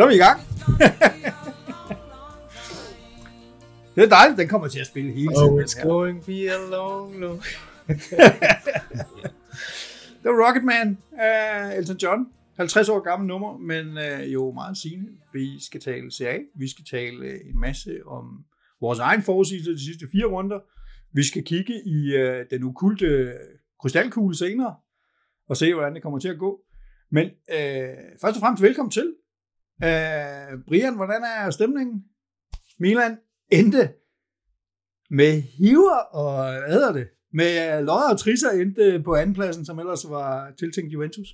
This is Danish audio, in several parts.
Så er vi i gang. det er dejligt, den kommer til at spille hele tiden. Oh, it's going be a long, long... Det var Rocketman af Elton John. 50 år gammel nummer, men øh, jo meget sigende. Vi skal tale CA. Vi skal tale øh, en masse om vores egen forudsigelse de sidste fire runder. Vi skal kigge i øh, den okulte øh, krystalkugle senere, og se, hvordan det kommer til at gå. Men øh, først og fremmest velkommen til. Øh, Brian, hvordan er stemningen? Milan endte med hiver og hvad hedder det? Med øh, lodder og trisser endte på andenpladsen, som ellers var tiltænkt Juventus.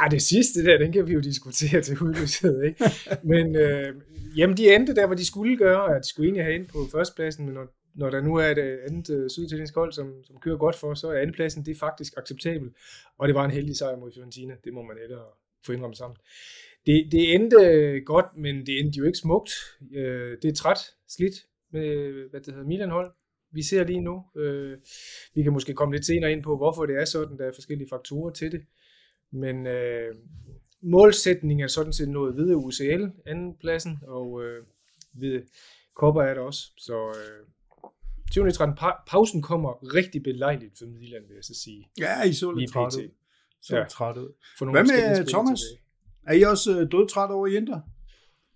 Ja, det sidste der, den kan vi jo diskutere til hudløshed, ikke? Men øh, jamen, de endte der, hvor de skulle gøre, at de skulle egentlig have ind på førstepladsen, men når, når der nu er et øh, andet øh, syditaliensk hold, som, som kører godt for, så er andenpladsen, det er faktisk acceptabelt. Og det var en heldig sejr mod Fiorentina, det må man hellere få indrømme sammen. Det, det endte godt, men det endte jo ikke smukt. Øh, det er træt, slidt med, hvad det hedder, Milan-hold. Vi ser lige nu. Øh, vi kan måske komme lidt senere ind på, hvorfor det er sådan. Der er forskellige faktorer til det. Men øh, målsætningen er sådan set nået ved UCL, andenpladsen, og øh, ved Kopper er det også. Så øh, 20. pa- pausen kommer rigtig belejligt for Milan, vil jeg så sige. Ja, I så lidt træt pt. ud. Så Ja. træt ud. For Hvad med Thomas? tilbage. Er I også øh, dødtræt over i Inter?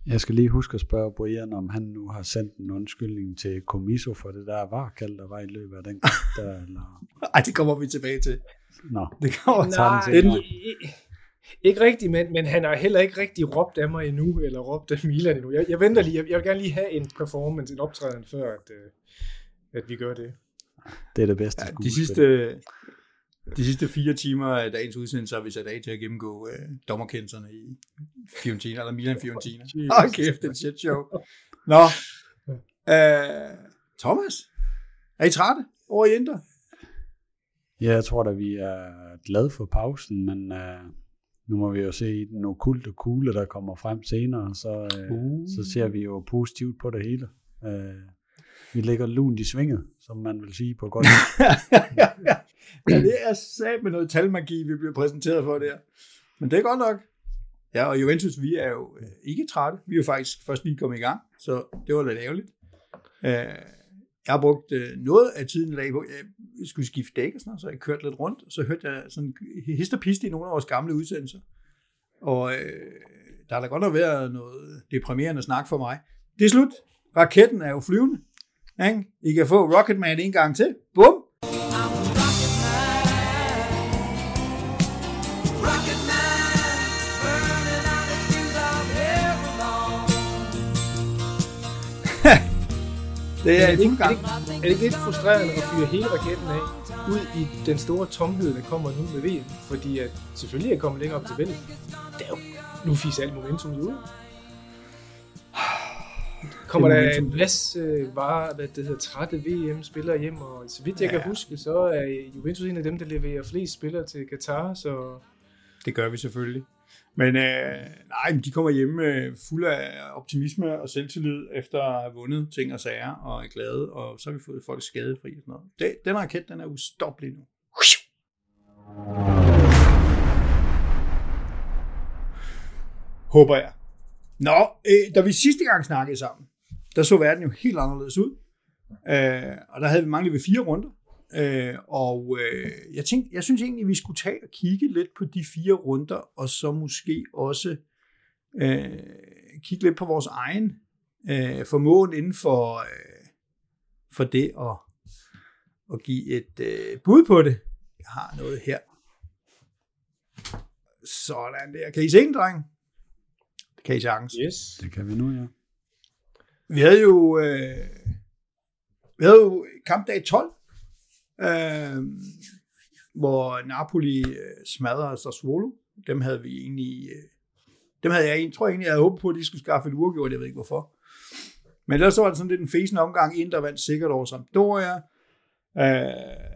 Jeg skal lige huske at spørge Brian, om han nu har sendt en undskyldning til Komiso for det der varkald, der var i løbet af den kamp. Der, eller... Ej, det kommer vi tilbage til. Nå, Det kommer den Nej, senere. ikke, rigtigt, men, men han har heller ikke rigtig råbt af mig endnu, eller råbt af Milan endnu. Jeg, jeg venter lige, jeg, jeg vil gerne lige have en performance, en optræden, før at, øh, at vi gør det. det er det bedste ja, de sidste, de sidste fire timer af dagens udsendelse har vi sat af til at gennemgå øh, dommerkendelserne i Fiorentina, eller Milan Fiorentina. Åh, kæft, det er et shit show. Nå, øh, Thomas, er I trætte over i Inter? Ja, jeg tror da, vi er glade for pausen, men uh, nu må vi jo se den okulte kugle, der kommer frem senere, så, uh, Uh. så ser vi jo positivt på det hele. Uh, vi lægger lunt i svinget, som man vil sige på godt. ja, det er sat med noget talmagi, vi bliver præsenteret for der. Men det er godt nok. Ja, og Juventus, vi er jo øh, ikke trætte. Vi er jo faktisk først lige kommet i gang, så det var lidt ærgerligt. Øh, jeg har brugt øh, noget af tiden i dag på, jeg skulle skifte dæk og sådan noget, så jeg kørte lidt rundt, og så hørte jeg sådan hist og i nogle af vores gamle udsendelser. Og øh, der har da godt nok været noget deprimerende snak for mig. Det er slut. Raketten er jo flyvende. Ikke? I kan få Rocketman en gang til. Bum! Det er er, det ikke, er, det, er det ikke lidt frustrerende at fyre hele raketten af ud i den store tomhed, der kommer nu med VM? Fordi at selvfølgelig er kommet længere op til vælge. Det er jo, nu fiser alt momentum ud. Kommer er der en masse øh, var, hvad det hedder, trætte VM-spillere hjem, og så vidt jeg Ja. kan huske, så er Juventus en af dem, der leverer flest spillere til Qatar, så Det gør vi selvfølgelig. Men øh, nej, de kommer hjem øh, fuld af optimisme og selvtillid efter at have vundet ting og sager og er glade, og så har vi fået folk skadefri og sådan noget. Det, den raket, den er ustoppelig nu. Håber jeg. Nå, øh, da vi sidste gang snakkede sammen, der så verden jo helt anderledes ud. Øh, og der havde vi manglet ved fire runder. Øh, og øh, jeg tænkte, jeg synes egentlig, vi skulle tage og kigge lidt på de fire runder, og så måske også øh, kigge lidt på vores egen øh, formåen inden for, øh, for det at, at give et øh, bud på det. Jeg har noget her. Sådan der. Kan I se den, dreng? Det kan I sagtens. yes. det kan vi nu, ja. Vi havde jo, øh, vi havde jo kampdag 12, øh, hvor Napoli øh, smadrede Sassuolo. Dem havde vi egentlig, øh, dem havde jeg tror jeg egentlig, jeg havde håbet på, at de skulle skaffe et uafgjort, jeg ved ikke hvorfor. Men ellers så var det sådan lidt en fæsende omgang, ind der vandt sikkert over Sampdoria. Øh,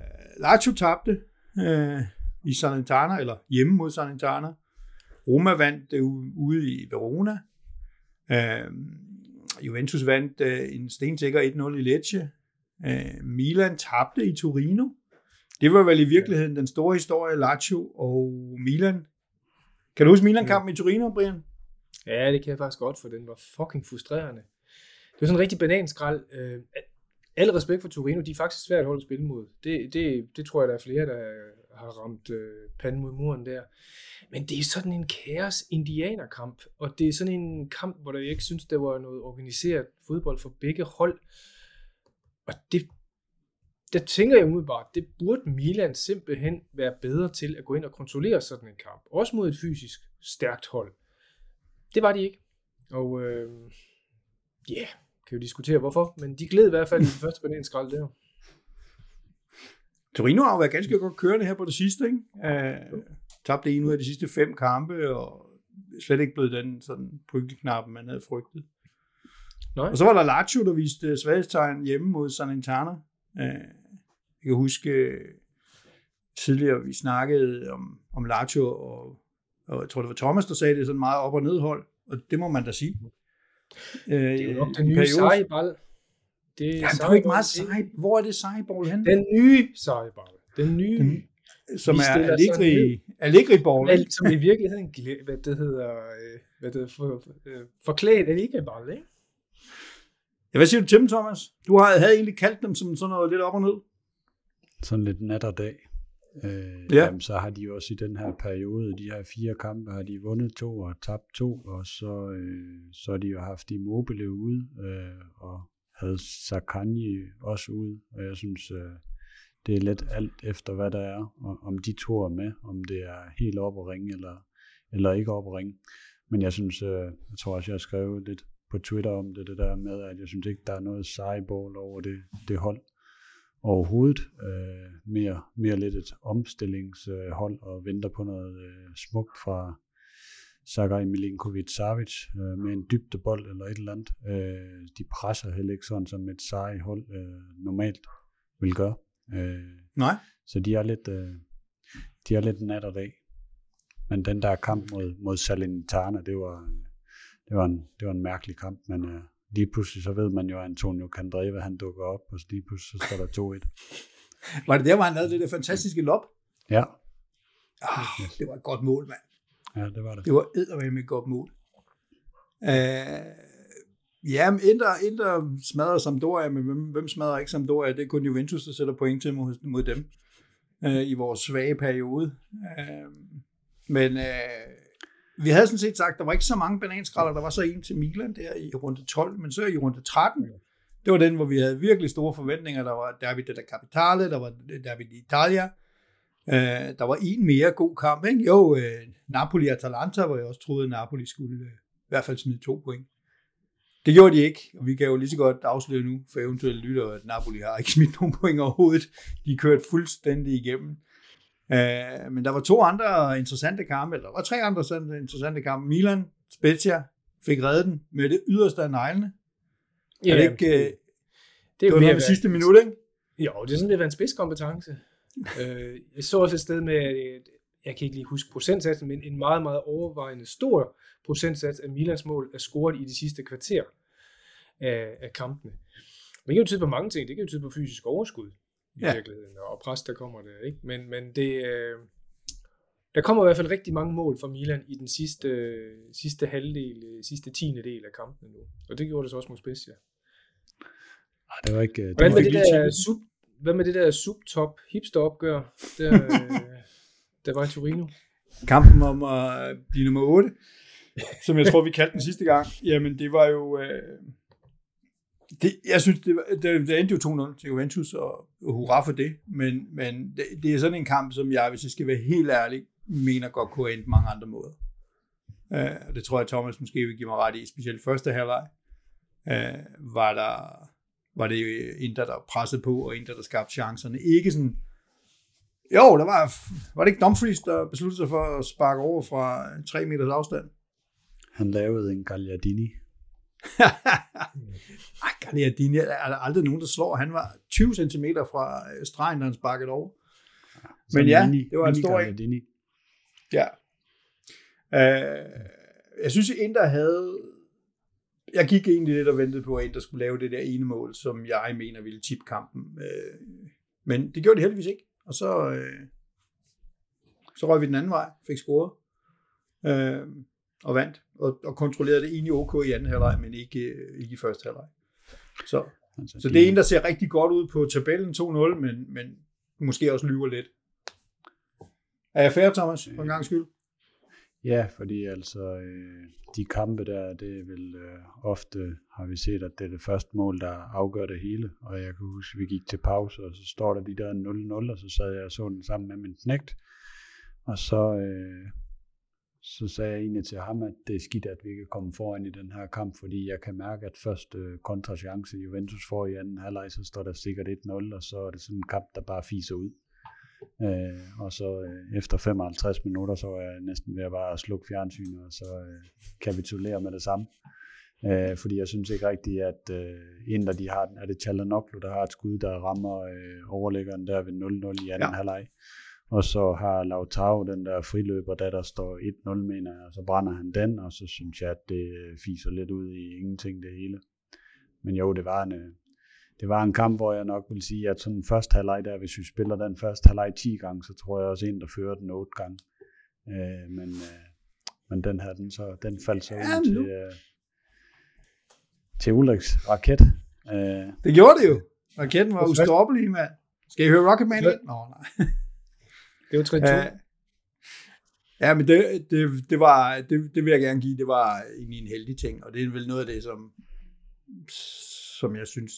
Lazio tabte øh, i Salernitana, eller hjemme mod Salernitana. Roma vandt øh, ude i Verona. Øh, Juventus vandt øh, en stensikker 1-0 i Lecce. Øh, Milan tabte i Torino. Det var vel i virkeligheden den store historie, Lazio og Milan Kan du huske Milan-kampen i Torino, Brian? Ja, det kan jeg faktisk godt, for den var fucking frustrerende. Det var sådan en rigtig bananskrald. Øh, al respekt for Torino, de er faktisk svært at holde spil mod. Det, det, det tror jeg, der er flere, der har ramt øh, panden mod muren der. Men det er sådan en kaos indianerkamp, og det er sådan en kamp, hvor jeg ikke synes, der var noget organiseret fodbold for begge hold. Og det, der tænker jeg umiddelbart, det burde Milan simpelthen være bedre til at gå ind og kontrollere sådan en kamp. Også mod et fysisk stærkt hold. Det var de ikke. Og øh, ja, yeah, kan jo diskutere hvorfor, men de gled i hvert fald i den første bananskrald der. Torino har jo været ganske godt kørende her på det sidste, ikke? Uh, tabte en ud af de sidste fem kampe, og slet ikke blevet den sådan prygelknap, man havde frygtet. Nej. Og så var der Lazio, der viste svaghedstegn hjemme mod Salernitana. Uh, jeg kan huske tidligere, vi snakkede om, om Lazio, og, og jeg tror, det var Thomas, der sagde det sådan meget op- og nedhold, og det må man da sige. Det er jo nok den nye sejball. Det er, ja, det er ikke meget sej. Hvor er det sejball hen? Den nye sejball. Den nye. Den, som er Allegri, Allegri ball. Som i virkeligheden, hvad det hedder, øh, hvad det for, for, forklædt Allegri ball, ikke? Ja, hvad siger du til dem, Thomas? Du har, havde egentlig kaldt dem som sådan noget lidt op og ned. Sådan lidt nat og dag. Øh, ja. jamen, så har de jo også i den her periode, de her fire kampe, har de vundet to og tabt to, og så, øh, så har de jo haft Immobile ude, øh, og havde Sakanji også ude, og jeg synes, øh, det er lidt alt efter, hvad der er, og om de to er med, om det er helt op at ringe, eller, eller ikke op at ringe. Men jeg synes, øh, jeg tror også, jeg har skrevet lidt på Twitter om det, det der med, at jeg synes ikke, der er noget sejbål over det, det hold overhovedet. Øh, mere, mere lidt et omstillingshold og venter på noget øh, smukt fra Sagai Milinkovic Savic øh, med en dybdebold eller et eller andet. Øh, de presser heller ikke sådan, som et sej hold øh, normalt vil gøre. Øh, Nej. Så de er lidt, øh, de er lidt nat og dag. Men den der kamp mod, mod Salernitana, det var, det var, en, det var en mærkelig kamp, men øh, lige pludselig så ved man jo, at Antonio Candreva, han dukker op, og lige pludselig så står der 2-1. var det der, hvor han havde det der fantastiske lop? Ja. Ah, det var et godt mål, mand. Ja, det var det. Det var eddermame et godt mål. Uh, ja, men Inter, Inter smadrer Sampdoria, men hvem, hvem smadrer ikke Sampdoria? Det er kun Juventus, der sætter point til mod, mod dem uh, i vores svage periode. Uh, men uh, vi havde sådan set sagt, der var ikke så mange bananskralder, der var så en til Milan der i runde 12, men så i runde 13, det var den, hvor vi havde virkelig store forventninger. Der var Derby della Capitale, der var Derby d'Italia, øh, der var en mere god kamp, ikke? Jo, øh, Napoli-Atalanta, hvor jeg også troede, at Napoli skulle øh, i hvert fald smide to point. Det gjorde de ikke, og vi kan jo lige så godt afsløre nu for eventuelle lyttere, at Napoli har ikke smidt nogen point overhovedet. De kørte fuldstændig igennem. Uh, men der var to andre interessante kampe, eller der var tre andre interessante kampe. Milan, Spezia, fik reddet den med det yderste af neglene. Ja, er det ikke... Uh, det, det, det var det sidste minut, ikke? Jo, det er sådan, det var en spidskompetence øh, jeg så også et sted med, jeg kan ikke lige huske procentsatsen, men en meget, meget overvejende stor procentsats af Milans mål er scoret i de sidste kvarter af, af kampene. Det kan jo tyde på mange ting. Det kan jo tyde på fysisk overskud i ja. virkeligheden, og pres, der kommer der. Ikke? Men, men det, øh, der kommer i hvert fald rigtig mange mål fra Milan i den sidste, sidste halvdel, sidste tiende del af kampen nu. Og det gjorde det så også mod Spezia. Ej, det var ikke... Det Hvordan var det der sub, hvad med det der subtop hipster-opgør, der, der var i Torino? Kampen om at blive nummer 8, som jeg tror, vi kaldte den sidste gang. Jamen, det var jo... Øh, det, jeg synes, det, var, det, det endte jo 2-0 til Juventus, og hurra for det. Men, men det, det er sådan en kamp, som jeg, hvis jeg skal være helt ærlig, mener godt kunne ende mange andre måder. Uh, og det tror jeg, Thomas måske vil give mig ret i, specielt første halvleg. Uh, var der var det Inter, der pressede på, og Inter, der skabte chancerne. Ikke sådan, jo, der var, var det ikke Dumfries, der besluttede sig for at sparke over fra 3 meters afstand? Han lavede en Gagliardini. Ej, Gagliardini er der aldrig nogen, der slår. Han var 20 cm fra stregen, da han sparkede over. Ja, Men ja, mini, det var en stor en. Ja. Uh, jeg synes, at Inter havde jeg gik egentlig lidt og ventede på, at Inter skulle lave det der ene mål, som jeg mener ville tippe kampen. Øh, men det gjorde de heldigvis ikke. Og så, øh, så røg vi den anden vej, fik scoret. øh, og vandt, og, og kontrollerede det egentlig ok i anden halvleg, men ikke, øh, ikke i første halvleg. Så, altså, så det er en, der ser rigtig godt ud på tabellen 2-0, men, men måske også lyver lidt. Er jeg fair, Thomas, for en gang skyld? Ja, fordi altså øh, de kampe der, det er vel øh, ofte har vi set, at det er det første mål, der afgør det hele. Og jeg kan huske, vi gik til pause, og så står der de der 0-0, og så sad jeg og så den sammen med min knægt. Og så, øh, så sagde jeg egentlig til ham, at det er skidt, at vi ikke er kommet foran i den her kamp, fordi jeg kan mærke, at første øh, kontrachance Juventus får i anden halvleg, så står der sikkert 1-0, og så er det sådan en kamp, der bare fiser ud. Øh, og så øh, efter 55 minutter, så var jeg næsten ved at bare slukke fjernsynet, og så øh, kapitulere med det samme. Øh, fordi jeg synes ikke rigtigt, at øh, Inter, de har, er det Chalanoglu, der har et skud, der rammer øh, overlæggeren der ved 0-0 i anden ja. halvleg. Og så har Lautaro den der friløber, der der står 1-0, mener jeg, og så brænder han den, og så synes jeg, at det øh, fiser lidt ud i ingenting det hele. Men jo, det var en, øh, det var en kamp, hvor jeg nok vil sige, at sådan første halvleg der, hvis vi spiller den første halvleg 10 gange, så tror jeg også en, der fører den 8 gange. Øh, men, øh, men den her, den, så, den faldt så ja, ud til, øh, til Ulriks raket. Øh, det gjorde det jo. Raketten var ustoppelig, mand. Skal I høre Rocketman lidt? Nå, nej. det var 3 ja, øh, ja, men det, det, det, var, det, det vil jeg gerne give. Det var egentlig en heldig ting, og det er vel noget af det, som, som jeg synes,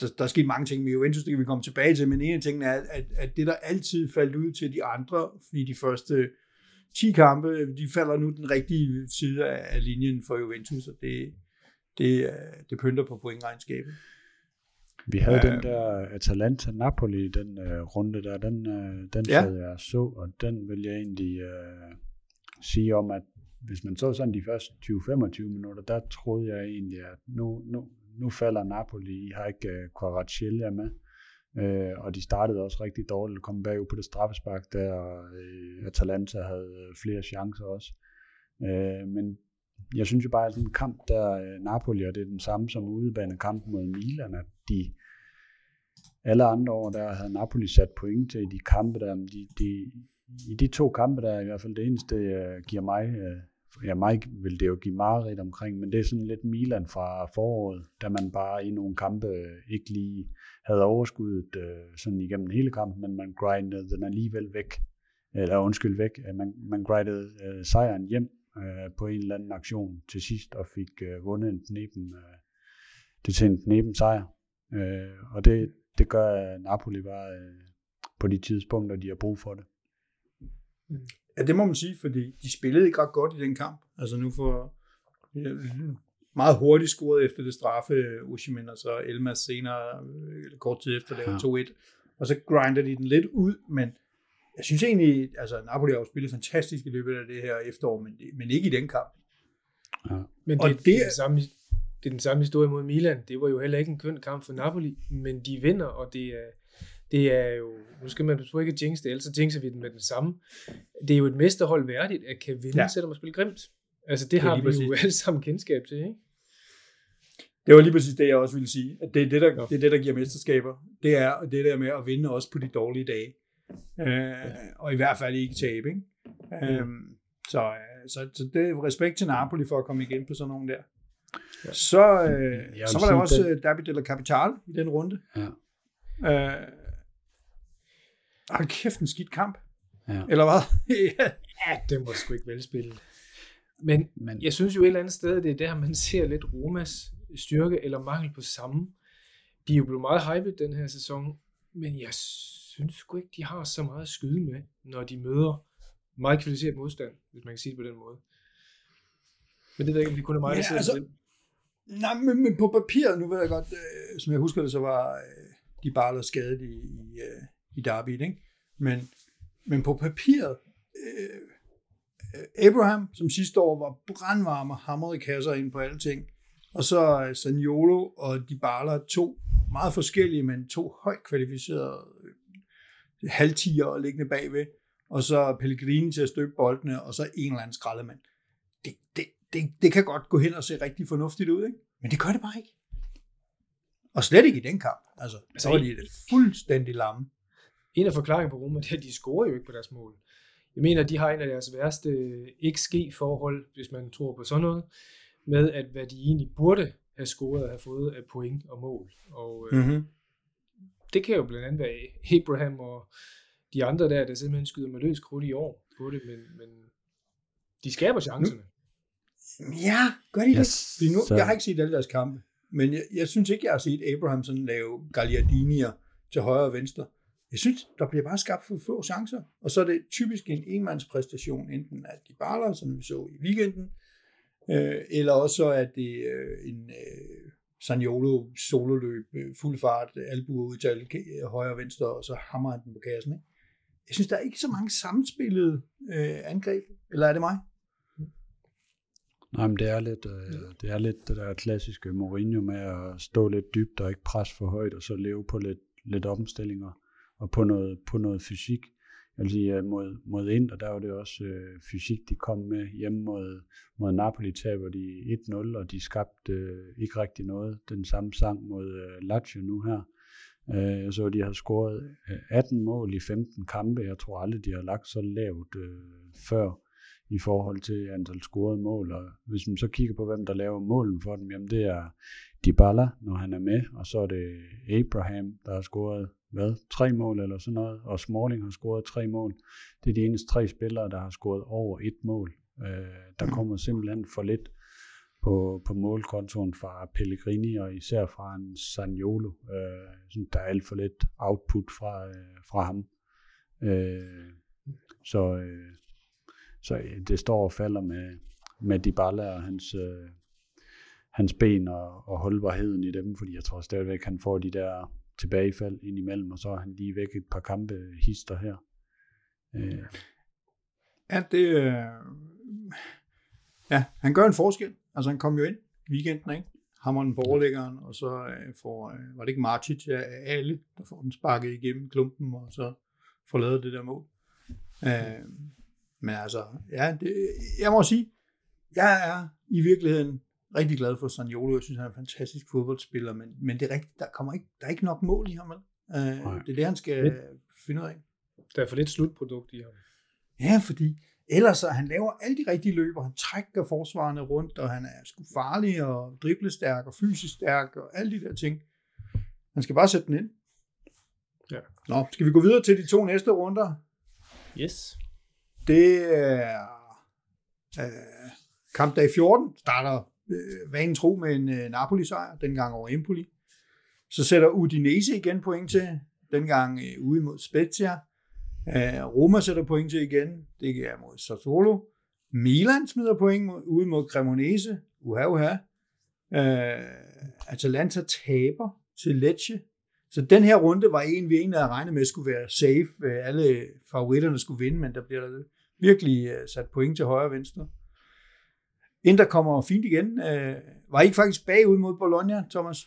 der, der er sket mange ting med Juventus, det kan vi komme tilbage til, men en af tingene er, at, at det der altid faldt ud til de andre, i de første 10 kampe, de falder nu den rigtige side af, af linjen for Juventus, og det, det, øh, det pynter på pointregnskabet. Vi havde uh, den der Atalanta-Napoli, den uh, runde der, den, uh, den ja. sad jeg så, og den vil jeg egentlig uh, sige om, at hvis man så sådan de første 20-25 minutter, der troede jeg egentlig, at nu, nu, nu falder Napoli, I har ikke uh, Kvaratskhelia med, uh, og de startede også rigtig dårligt, kom bagud på det straffespark der, og uh, Atalanta havde flere chancer også. Uh, men jeg synes jo bare, at sådan en kamp der Napoli, og det er den samme som udebane kamp mod Milan, at de alle andre år, der havde Napoli sat point til de kampe der, de, de, i de to kampe der, i hvert fald det eneste, uh, giver mig uh, ja, mig vil det jo give meget omkring, men det er sådan lidt Milan fra foråret, da man bare i nogle kampe øh, ikke lige havde overskuddet øh, sådan igennem hele kampen, men man grindede den alligevel væk, eller undskyld væk, man, man grindede sejren hjem på en eller anden aktion til sidst, og fik vundet en knepen, øh, det til en knepen sejr. Øh, og det, det gør Napoli bare øh, på de tidspunkter, de har brug for det. Ja, det må man sige, fordi de spillede ikke ret godt i den kamp. Altså nu for ja, meget hurtigt scoret efter det straffe Ushimen, og så Elmas senere, eller kort tid efter, lavede ja. 2-1. Og så grinder de den lidt ud, men jeg synes egentlig, altså Napoli har jo spillet fantastisk i løbet af det her efterår, men, men ikke i den kamp. Ja. Men det, og det, det, er samme, det er den samme historie mod Milan. Det var jo heller ikke en køn kamp for Napoli, men de vinder, og det er, det er jo, nu skal man ikke jinx det, ellers så jinxer vi den med den samme. Det er jo et mesterhold værdigt, at kan vinde, ja. selvom man spiller grimt. Altså det, det har vi præcis. jo alle sammen kendskab til, ikke? Det var lige præcis det, jeg også ville sige. At det, er det, der, det er det, der giver mesterskaber. Det er det der med at vinde også på de dårlige dage. Øh, ja. Og i hvert fald ikke tabe. Ikke? Ja. Øhm, så, øh, så, så det er respekt til Napoli for at komme igen på sådan nogle der. Ja. Så, øh, så var der også den... Derby della Capitale i den runde. Ja. Øh, Hold kæft, en skidt kamp. Ja. Eller hvad? ja, det må sgu ikke velspille. Men, Men jeg synes jo et eller andet sted, det er der, man ser lidt Romas styrke eller mangel på samme. De er jo blevet meget hyped den her sæson, men jeg synes sgu ikke, de har så meget at skyde med, når de møder meget kvalificeret modstand, hvis man kan sige det på den måde. Men det ved jeg ikke, vi kun er meget, ja, altså, det. Nej, men, men på papir, nu ved jeg godt, øh, som jeg husker det, så var øh, de bare skadet i, i, øh, i Derby, ikke? Men, men på papiret, øh, Abraham, som sidste år var brandvarm og hamrede kasser ind på alle ting, og så Saniolo og Dybala, to meget forskellige, men to højt kvalificerede øh, halvtiger liggende bagved, og så Pellegrini til at støbe boldene, og så en eller anden skraldemand. Det, det, det, det kan godt gå hen og se rigtig fornuftigt ud, ikke? men det gør det bare ikke. Og slet ikke i den kamp. Altså, så var de fuldstændig lamme en af forklaringen på Roma, det er, at de scorer jo ikke på deres mål. Jeg mener, de har en af deres værste XG-forhold, hvis man tror på sådan noget, med at hvad de egentlig burde have scoret og have fået af point og mål. Og øh, mm-hmm. det kan jo blandt andet være Abraham og de andre der, der simpelthen skyder med løs krudt i år på det, men, men de skaber chancerne. Ja, gør de yes, det? Nu, så... Jeg har ikke set alle deres kampe, men jeg, jeg synes ikke, jeg har set Abraham sådan lave Gagliardinier til højre og venstre. Jeg synes, der bliver bare skabt for få chancer, og så er det typisk en enmandspræstation, enten af de baller, som vi så i weekenden, øh, eller også er det øh, en øh, Saniolo sololøb, øh, fuld fart, albuer ud til højre og venstre, og så hammer han den på kassen. Ikke? Jeg synes, der er ikke så mange sammenspillede øh, angreb, eller er det mig? Nej, men det er lidt, øh, det er lidt det der klassiske Mourinho med at stå lidt dybt og ikke presse for højt, og så leve på lidt, lidt omstillinger og på noget, på noget fysik. Jeg vil sige, mod, mod Inter, der var det også øh, fysik, de kom med hjemme mod, mod Napoli, taber de 1-0, og de skabte øh, ikke rigtig noget. Den samme sang mod øh, Lazio nu her. Øh, så, de har scoret 18 øh, mål i 15 kampe. Jeg tror aldrig, de har lagt så lavt øh, før i forhold til antal scorede mål. Og hvis man så kigger på, hvem der laver målen for dem, jamen det er Dybala, når han er med, og så er det Abraham, der har scoret hvad, tre mål eller sådan noget, og Smalling har scoret tre mål. Det er de eneste tre spillere, der har scoret over et mål. Øh, der mm. kommer simpelthen for lidt på, på målkontoen fra Pellegrini, og især fra en Saniolo. Øh, der er alt for lidt output fra, øh, fra ham. Øh, så, øh, så øh, det står og falder med, med Dybala og hans, øh, hans ben og, og holdbarheden i dem, fordi jeg tror stadigvæk, han får de der tilbagefald ind imellem, og så er han lige væk et par kampe øh, hister her. Øh. Ja, det, øh, ja, han gør en forskel. Altså han kom jo ind i weekenden, ikke? hammeren på overlæggeren, og så øh, får, øh, var det ikke Martic, ja, alle, der får den sparket igennem klumpen, og så får lavet det der mål. Øh, men altså, ja, det, jeg må sige, jeg er i virkeligheden rigtig glad for Sanjolo. Jeg synes, han er en fantastisk fodboldspiller, men, men det er rigtigt, der, kommer ikke, der er ikke nok mål i ham. Uh, det er det, han skal lidt. finde ud af. Der er for lidt slutprodukt i ham. Ja, fordi ellers så han laver alle de rigtige løber. Han trækker forsvarerne rundt, og han er sgu farlig og driblestærk og fysisk stærk og alle de der ting. Han skal bare sætte den ind. Ja. Nå, skal vi gå videre til de to næste runder? Yes. Det er øh, kampdag 14, starter øh, vanen tro med en øh, Napoli-sejr, dengang over Empoli. Så sætter Udinese igen point til, dengang øh, ude mod Spezia. Øh, Roma sætter point til igen, det er mod Sassuolo. Milan smider point mod, ude mod Cremonese, uha uha. Øh, Atalanta taber til Lecce. Så den her runde var en, vi egentlig havde regnet med skulle være safe. Øh, alle favoritterne skulle vinde, men der bliver der virkelig øh, sat point til højre og venstre. Inter kommer fint igen. Øh, var I ikke faktisk bagud mod Bologna, Thomas?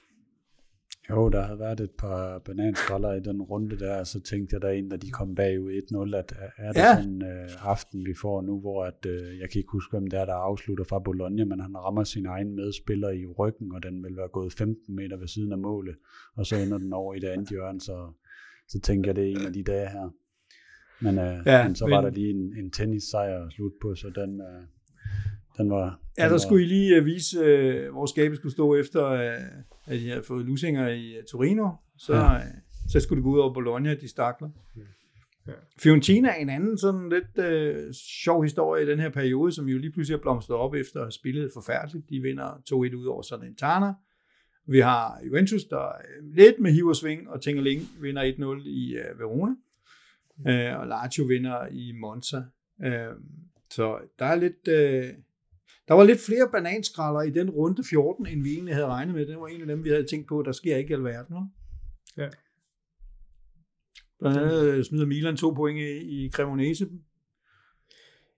Jo, der havde været et par bananskaller i den runde der, så tænkte jeg derinde, da de kom bagud 1-0, at er det ja. sådan øh, aften, vi får nu, hvor at, øh, jeg kan ikke huske, hvem det er, der afslutter fra Bologna, men han rammer sin egen medspiller i ryggen, og den vil være gået 15 meter ved siden af målet, og så ender den over i det andet hjørne, så, så tænker jeg, det er en af de dage her. Men, øh, ja, men så men... var der lige en, en tennissejr at slutte på, så den, øh, den var, den ja, der var... skulle I lige uh, vise, uh, hvor skabet skulle stå efter, uh, at I havde fået lusinger i uh, Torino. Så, ja. uh, så skulle det gå ud over Bologna, de stakler. Ja. Fiorentina er en anden sådan lidt uh, sjov historie i den her periode, som jo lige pludselig er blomstret op efter at have spillet forfærdeligt. De vinder 2-1 ud over Salernitana. Vi har Juventus, der er lidt med hiv og sving, og Tingeling vinder 1-0 i uh, Verona. Uh, og Lazio vinder i Monza. Uh, så der er lidt, uh, der var lidt flere bananskralder i den runde 14, end vi egentlig havde regnet med. Det var en af dem, vi havde tænkt på, der sker ikke i alverden. Ja. Blandt andet smider Milan to point i, i Cremonese.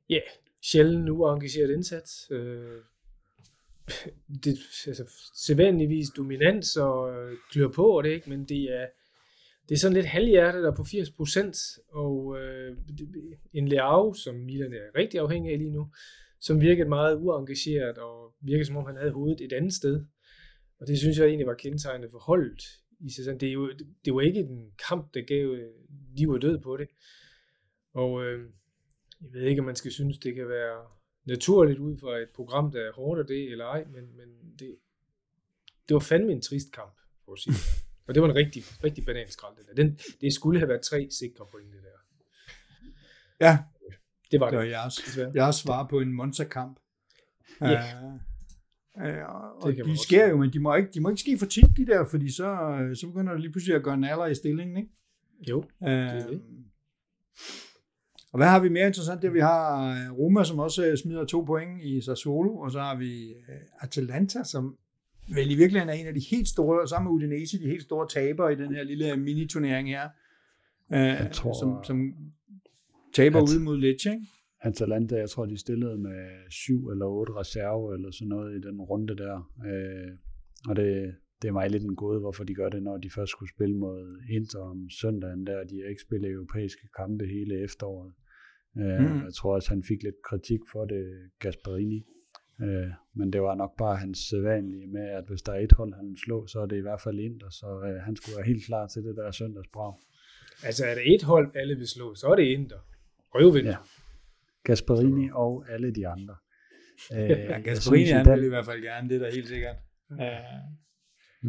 Ja, yeah. sjældent uengageret indsats. Øh, det, altså, sædvanligvis dominans og øh, klør på, og det ikke, men det er, det er sådan lidt halvhjertet der på 80%, og øh, en Leao, som Milan er rigtig afhængig af lige nu, som virkede meget uengageret og virkede som om han havde hovedet et andet sted. Og det synes jeg egentlig var kendetegnende for holdet i sæsonen. Det, er jo, det var ikke en kamp, der gav øh, liv og død på det. Og øh, Jeg ved ikke, om man skal synes, det kan være naturligt ud fra et program, der er hårdt af det, eller ej, men, men det, det var fandme en trist kamp, for at sige det. Og det var en rigtig, rigtig bananskrald, det der. Den, det skulle have været tre sikre point, det der. Ja, Det var det var det. jeres, desværre. jeres svar på en Monza-kamp. Ja. Øh, øh, og Det de sker jo, men de må, ikke, de må ikke ske for tit, de der, fordi så, øh, så begynder det lige pludselig at gøre en alder i stillingen, ikke? Jo, Øh, er det. og hvad har vi mere interessant? Det vi har Roma, som også smider to point i Sassuolo, og så har vi Atalanta, som vel i virkeligheden er en af de helt store, sammen med Udinese, de helt store tabere i den her lille mini-turnering her, øh, tror, som, som taber at- ude mod Lecce, ikke? Atalanta, jeg tror, de stillede med syv eller otte reserve eller sådan noget i den runde der. Øh, og det, det er mig lidt en gåde, hvorfor de gør det, når de først skulle spille mod Inter om søndagen der. De har ikke spillet europæiske kampe hele efteråret. Øh, Mm. Jeg tror også, han fik lidt kritik for det, Gasparini. Øh, men det var nok bare hans sædvanlige med, at hvis der er et hold, han vil slå, så er det i hvert fald Inter. Så øh, han skulle være helt klar til det der søndagsbrag. Altså er det et hold, alle vil slå, så er det Inter. Røvvind. Ja. Gasparini og alle de andre. Øh, Ja, Gasparini, synes, han den- vil i hvert fald gerne, det er da helt sikkert. Øh,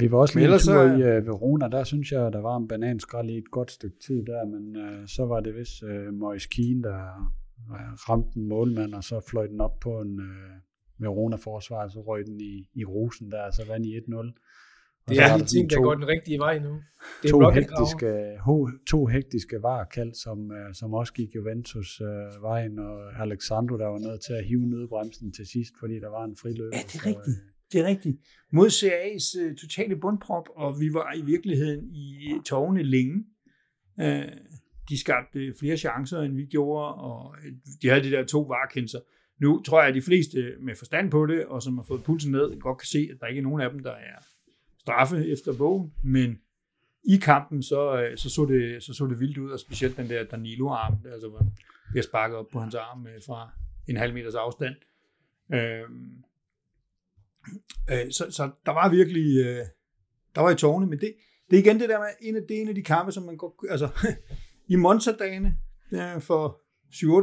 Vi var også lige en ellers tur så- i uh, Verona, der synes jeg, der var en bananskrald i et godt stykke tid der, men uh, så var det vist uh, Moise Keane, der uh, ramte en målmand, og så fløj den op på en uh, Verona-forsvar, så røg den i, i rosen der, og så vandt i 1-0. Og Det er de der ting, der går den rigtige vej nu. Det er to, hektiske, ho, to hektiske varekald, som, uh, som også gik Juventus uh, vejen, og Alexandro, der var nødt til at hive nødbremsen til sidst, fordi der var en friløber. Ja, det er så, rigtigt. øh, Det er rigtigt. Mod CA's uh, totale bundprop, og vi var i virkeligheden i tårne længe. Uh, de skabte flere chancer, end vi gjorde, og øh, de havde de der to varekendelser. Nu tror jeg, at de fleste med forstand på det, og som har fået pulsen ned, godt kan se, at der ikke er nogen af dem, der er straffe efter bogen, men i kampen, så, øh, så, så, det, så så det vildt ud, og specielt den der Danilo-arm, der altså var bliver sparket op på hans arm øh, fra en halv meters afstand. Øh, øh, så, så der var virkelig, øh, der var i tårne, men det, det er igen det der med, en af, det er en af de kampe, som man går, altså i Monza-dagene øh, for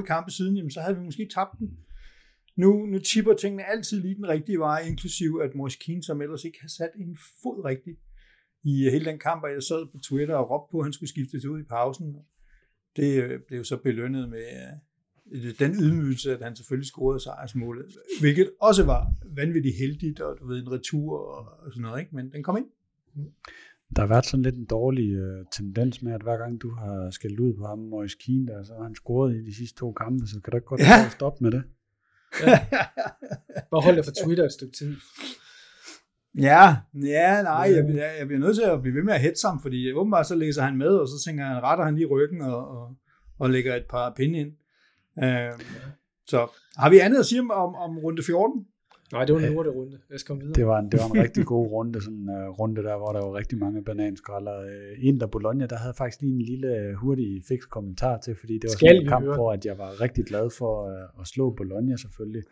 7-8 kampe siden, jamen, så havde vi måske tabt den. Nu, nu tipper tingene altid lige den rigtige vej, inklusiv at Moise Keane, som ellers ikke har sat en fod rigtigt i øh, hele den kamp, og jeg sad på Twitter og råbte på, at han skulle skiftes ud i pausen. Det øh, blev så belønnet med øh, den ydmygelse, at han selvfølgelig scorede sejrsmålet, hvilket også var vanvittigt heldigt, og du ved, en retur og, sådan noget, ikke? men den kom ind. Der har været sådan lidt en dårlig øh, tendens med, at hver gang du har skældt ud på ham, Moise Keane, der, så har han scoret i de sidste to kampe, så kan du ikke godt ja. stoppe med det? Bare hold dig for Twitter et stykke tid. Ja, ja, nej, jeg, jeg, jeg bliver nødt til at blive ved med at hætte ham, fordi åbenbart så læser han med, og så tænker han, retter han lige ryggen og, og, og lægger et par pinde ind. Øh, så har vi andet at sige om, om, om runde 14? Nej, det var en runde. Lad os komme videre. Det var en, det var en rigtig god runde, sådan en uh, runde der, hvor der var rigtig mange bananskralder. Uh, Inter Bologna, der havde jeg faktisk lige en lille øh, hurtig fix kommentar til, fordi det var Skal sådan en kamp, høre? hvor at jeg var rigtig glad for uh, at slå Bologna selvfølgelig.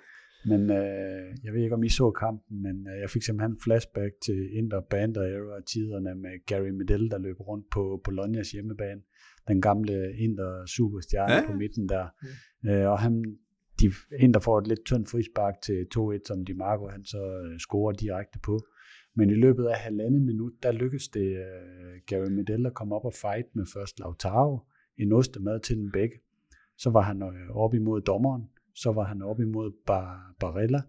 Men uh, jeg ved ikke, om I så kampen, men uh, jeg fik simpelthen en flashback til Inter Bander era tiderne med Gary Medel, der løb rundt på Bolognas hjemmebane. Den gamle Inter superstjerne Ja. ja. på midten der. Uh, og han, de Inter får et lidt tyndt frispark til 2-1, som Di Marco han så øh, scorer direkte på. Men i løbet af halvandet minut, der lykkedes det uh, Gary Medel at komme op og fight med først Lautaro, en ostemad til den begge. Så var han øh, op imod dommeren, så var han op imod Bar- Barella,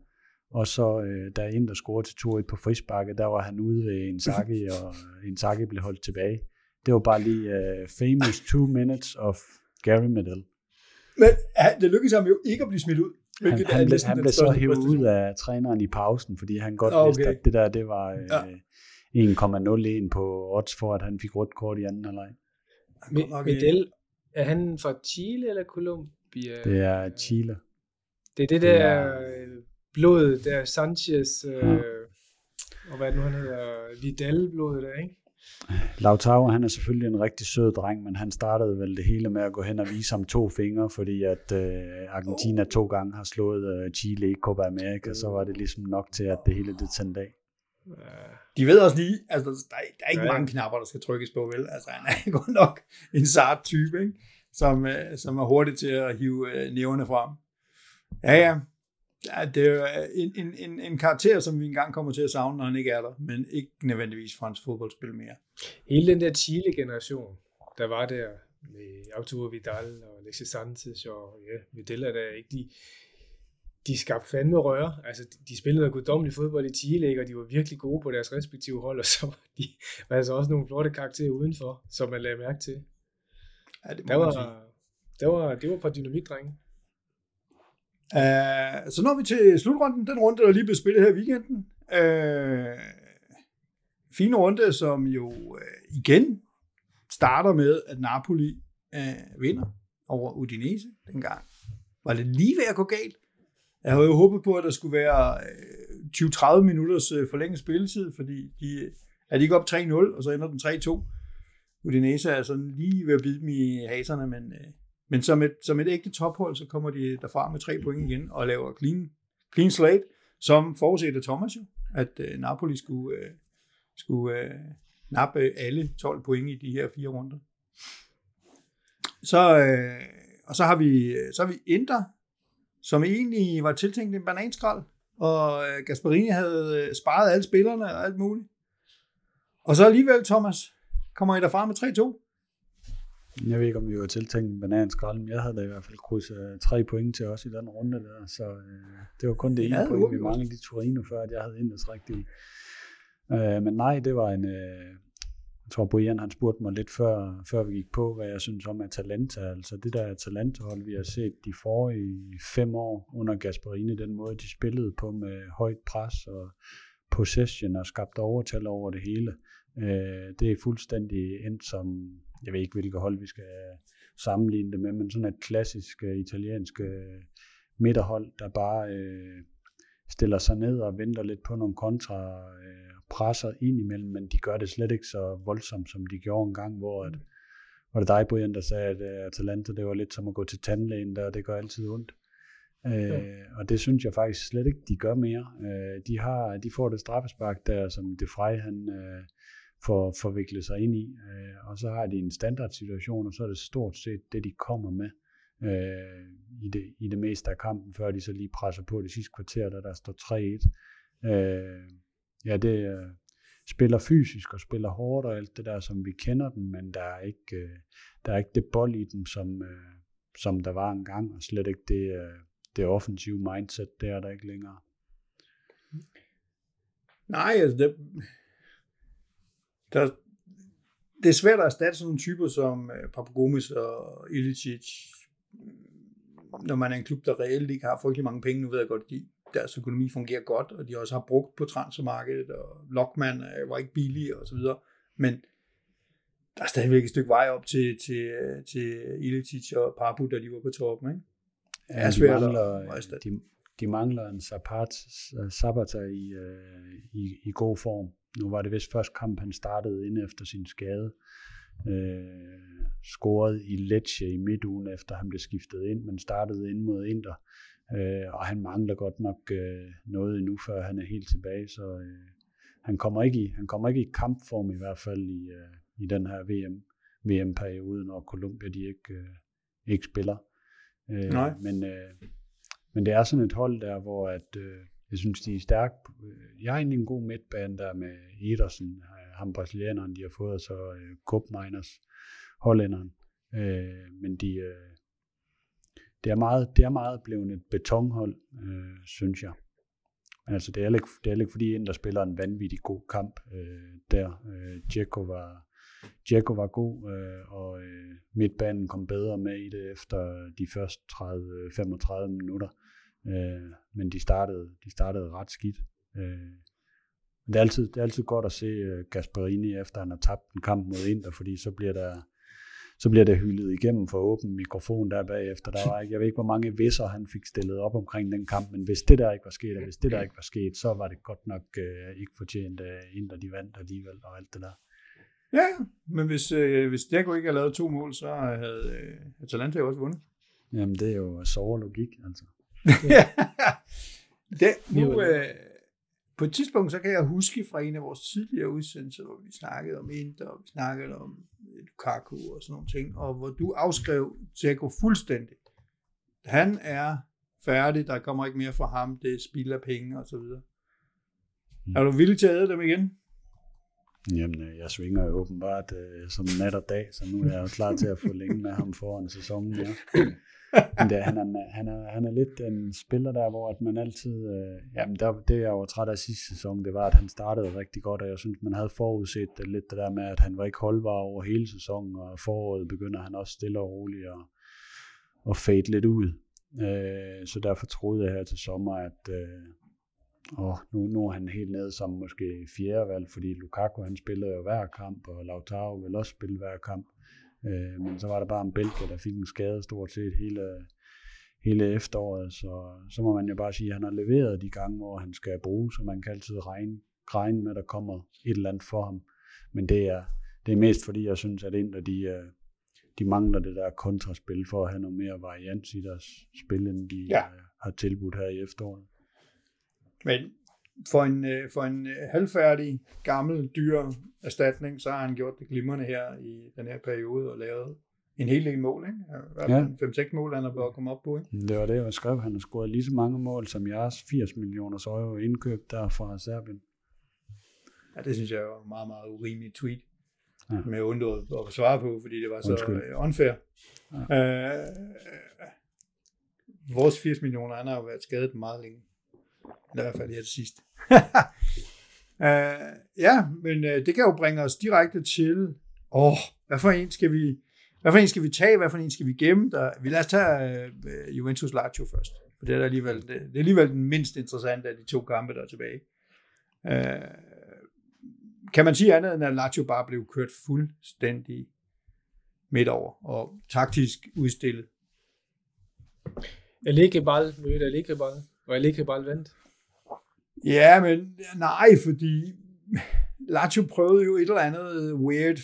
og så øh, da Inter scorede til 2-1 på frisparket, der var han ude ved Inzaghi, og Inzaghi blev holdt tilbage. Det var bare lige uh, famous two minutes of Gary Medel. Men ja, det lykkedes ham jo ikke at blive smidt ud. Han, hvilket er han, blev, han blev så hævet ud af træneren i pausen, fordi han godt okay. vidste, at det der det var øh, Ja. ja. 1,01 på odds for, at han fik rødt kort i anden halvleg. Nok, øh, Medel, er han fra Chile eller Colombia? Det er Chile. Det er det det der er- øh, blod, der Sanchez, øh, Ja. og hvad det nu han hedder, Vidal-blodet der, ikke? Lautaro, han er selvfølgelig en rigtig sød dreng, men han startede vel det hele med at gå hen og vise ham to fingre, fordi at øh, Argentina to gange har slået øh, Chile i Copa America, så var det ligesom nok til, at det hele det tændte af. De ved også lige, altså der, er- der er ikke Ja, ja. mange knapper, der skal trykkes på, vel? Altså han er godt nok en sart type, ikke? som, øh, som er hurtig til at hive øh, næverne frem. Ja, ja. Ja det er en, en, en, en karakter, som vi engang kommer til at savne, når han ikke er der, men ikke nødvendigvis fransk fodboldspil mere. Hele den der Chile-generation, der var der med Arturo Vidal og Alexis Sanchez og ja, Videla, der ikke de, de skabte fandme røre. Altså, de spillede noget guddommelig fodbold i Chile, ikke? og de var virkelig gode på deres respektive hold, og så var de var altså også nogle flotte karakterer udenfor, som man lagde mærke til. Ja, det, der var, der var, det var et par dynamitdrenge. Uh, så når vi til slutrunden, den runde, der lige blev spillet her i weekenden. Uh, fine runde, som jo uh, igen starter med, at Napoli uh, vinder over Udinese dengang. Var det lige ved at gå galt? Jeg havde jo håbet på, at der skulle være 20-30 minutters forlænget spilletid, fordi de er de ikke op 3-0, og så ender den 3-2. Udinese er sådan lige ved at bide dem i haserne, men, men som, et, som et ægte tophold, så kommer de derfra med tre point igen og laver clean, clean slate, som forudset af Thomas jo, at øh, Napoli skulle, øh, skulle øh, nappe alle 12 point i de her fire runder. Så, øh, og så har vi, øh, så har vi Inter, som egentlig var tiltænkt en bananskrald, og øh, Gasparini havde øh, sparet alle spillerne og alt muligt. Og så alligevel, Thomas, kommer I derfra med 3-2? Jeg ved ikke, om vi var tiltænkt en bananskrald, men jeg havde da i hvert fald krydset tre point til os i den runde der, så øh, det var kun det ene ja, point, vi manglede i Torino, før at jeg havde Inders rigtigt. Øh, men nej, det var en, øh, jeg tror Brian han spurgte mig lidt før, før vi gik på, hvad jeg synes om Atalanta. Altså det der Atalanta-hold, vi har set de forrige fem år under Gasparini, den måde de spillede på med højt pres og possession og skabte overtal over det hele. Øh, det er fuldstændig endt som, jeg ved ikke hvilket hold vi skal sammenligne det med, men sådan et klassisk uh, italiensk uh, midterhold, der bare uh, stiller sig ned og venter lidt på nogle kontra, uh, presser ind imellem, men de gør det slet ikke så voldsomt, som de gjorde en gang, hvor at, var det dig, Brian, der sagde, at uh, Atalanta, det var lidt som at gå til tandlægen der, og det gør altid ondt. Ja. Øh, og det synes jeg faktisk slet ikke, de gør mere. Øh, de, har, de får det straffespark der, som De Frey, han, øh, får forviklet sig ind i. Øh, og så har de en standardsituation, og så er det stort set det, de kommer med øh, i, det, i det meste af kampen, før de så lige presser på det sidste kvarter, da der står 3-1. Øh, ja, det øh, spiller fysisk og spiller hårdt og alt det der, som vi kender den, men der er ikke, øh, der er ikke det bold i den, som, øh, som der var engang, og slet ikke det, øh, det offensive mindset, det er der ikke længere. Nej, altså det, der, det er svært at erstatte sådan nogle typer som uh, Papagomis og Ilicic, når man er en klub, der reelt ikke har frygtelig mange penge. Nu ved jeg godt, at deres økonomi fungerer godt, og de også har brugt på transfermarkedet, og Lockman uh, var ikke billig og så videre. Men der er stadigvæk et stykke vej op til, til, til Ilicic og Papu, da de var på toppen. Ikke? Ja, er svært de mangler, at de, de mangler en Zapata i, uh, i, i god form. Nu var det vist første kamp, han startede ind efter sin skade. Øh, scorede i Lecce i midtugen, efter han blev skiftet ind, men startede ind mod Inter. Øh, og han mangler godt nok øh, noget endnu, før han er helt tilbage, så øh, han, kommer ikke i, han kommer ikke i kampform i hvert fald i, øh, i den her VM, VM-periode, når Colombia de ikke, øh, ikke spiller. Øh, Nej. Men, øh, men det er sådan et hold der, hvor at, øh, jeg synes, de er stærke. Øh, jeg har egentlig en god midtbane der med Edersen, øh, ham brasilianeren, de har fået, og så øh, Cup Miners, hollænderen. Øh, men de, øh, det, er meget, det er meget blevet et betonhold, øh, synes jeg. Altså, det er ikke, det er ikke fordi, en der spiller en vanvittig god kamp øh, der. Øh, Djeko var, Djeko var god, øh, og øh, midtbanen kom bedre med i det efter de første 30-35 minutter. Øh, men de startede, de startede ret skidt. Øh, men det er, altid, det er altid godt at se øh, Gasparini, efter han har tabt en kamp mod Inter, fordi så bliver der så bliver det hyldet igennem for åben mikrofon der bagefter. Der var ikke, jeg ved ikke, hvor mange visser han fik stillet op omkring den kamp, men hvis det der ikke var sket, og hvis det der ikke var sket, så var det godt nok øh, ikke fortjent uh, Inter, de vandt alligevel og alt det der. Ja, men hvis, øh, hvis Deko ikke havde lavet to mål, så havde øh, Atalanta jo også vundet. Jamen, det er jo såre logik, altså. det, nu, øh, på et tidspunkt, så kan jeg huske fra en af vores tidligere udsendelser, hvor vi snakkede om Inter, og vi snakkede om Lukaku og sådan nogle ting, og hvor du afskrev Dzeko fuldstændig. Han er færdig, der kommer ikke mere fra ham, det er spild af penge og så videre. Mm. Er du villig til at æde dem igen? Jamen, øh, jeg svinger jo åbenbart øh, som nat og dag, så nu er jeg jo klar til at få længe med ham foran sæsonen. Ja. Men det, han, er, øh, han, er, han er lidt en spiller der, hvor at man altid, øh, jamen der, det jeg var træt af sidste sæson, det var, at han startede rigtig godt, og jeg synes, man havde forudset det, lidt det der med, at han var ikke holdbar over hele sæsonen, og foråret begynder han også stille og roligt at, at fade lidt ud. Øh, så derfor troede jeg her til sommer, at øh, og nu, nu er han helt nede som måske fjerde valg, fordi Lukaku han spillede jo hver kamp, og Lautaro vil også spille hver kamp. Øh, men så var der bare en bælge, der fik en skade stort set hele, hele efteråret, så, så må man jo bare sige, at han har leveret de gange, hvor han skal bruge, så man kan altid regne, regne med, at der kommer et eller andet for ham. Men det er, det er mest fordi, jeg synes, at Inter, de, øh, de mangler det der kontraspil for at have noget mere varians i deres spil, end de ja. Øh, har tilbudt her i efteråret. Men for en, øh, for en halvfærdig, gammel, dyr erstatning, så har han gjort det glimrende her i den her periode og lavet en hel del mål, ikke? Ja. 5-6 mål, han er blevet kommet op på, ikke? Det var det, jeg skrev. Han har scoret lige så mange mål som jeres 80 millioner euro indkøb der fra Serbien. Ja, det synes jeg var meget, meget urimeligt tweet. Ja. Med undret at svare på, fordi det var så Undskyld. Øh, unfair. Ja. Uh, vores 80 millioner, han har jo været skadet meget længe. I hvert fald her til sidst. uh, ja, men uh, det kan jo bringe os direkte til, åh, oh, hvad for en skal vi, hvad for en skal vi tage, hvad for en skal vi gemme? Der, vi lader os tage uh, Juventus Lazio først, for det er, alligevel, det, det er alligevel den mindst interessante af de to kampe, der er tilbage. Uh, kan man sige andet, end at Lazio bare blev kørt fuldstændig midt over, og taktisk udstillet? Allegri-ball mødte Allegri-ball, og Allegri-ball vandt. Ja, men nej, fordi Lazio prøvede jo et eller andet weird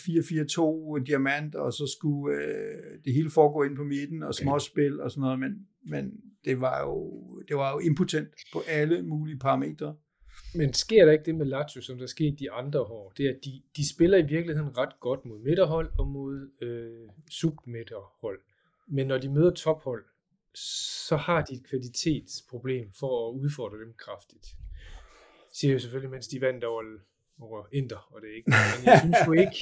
4-4-2 diamant, og så skulle øh, det hele foregå ind på midten og småspil og sådan noget, men, men det var jo det var jo impotent på alle mulige parametre. Men sker der ikke det med Lazio, som der skete de andre år? Det er, at de, de spiller i virkeligheden ret godt mod midterhold og mod øh, submidterhold. Men når de møder tophold, så har de et kvalitetsproblem for at udfordre dem kraftigt siger jeg selvfølgelig, mens de vandt over, over Inter, og det er ikke, men jeg synes jo ikke,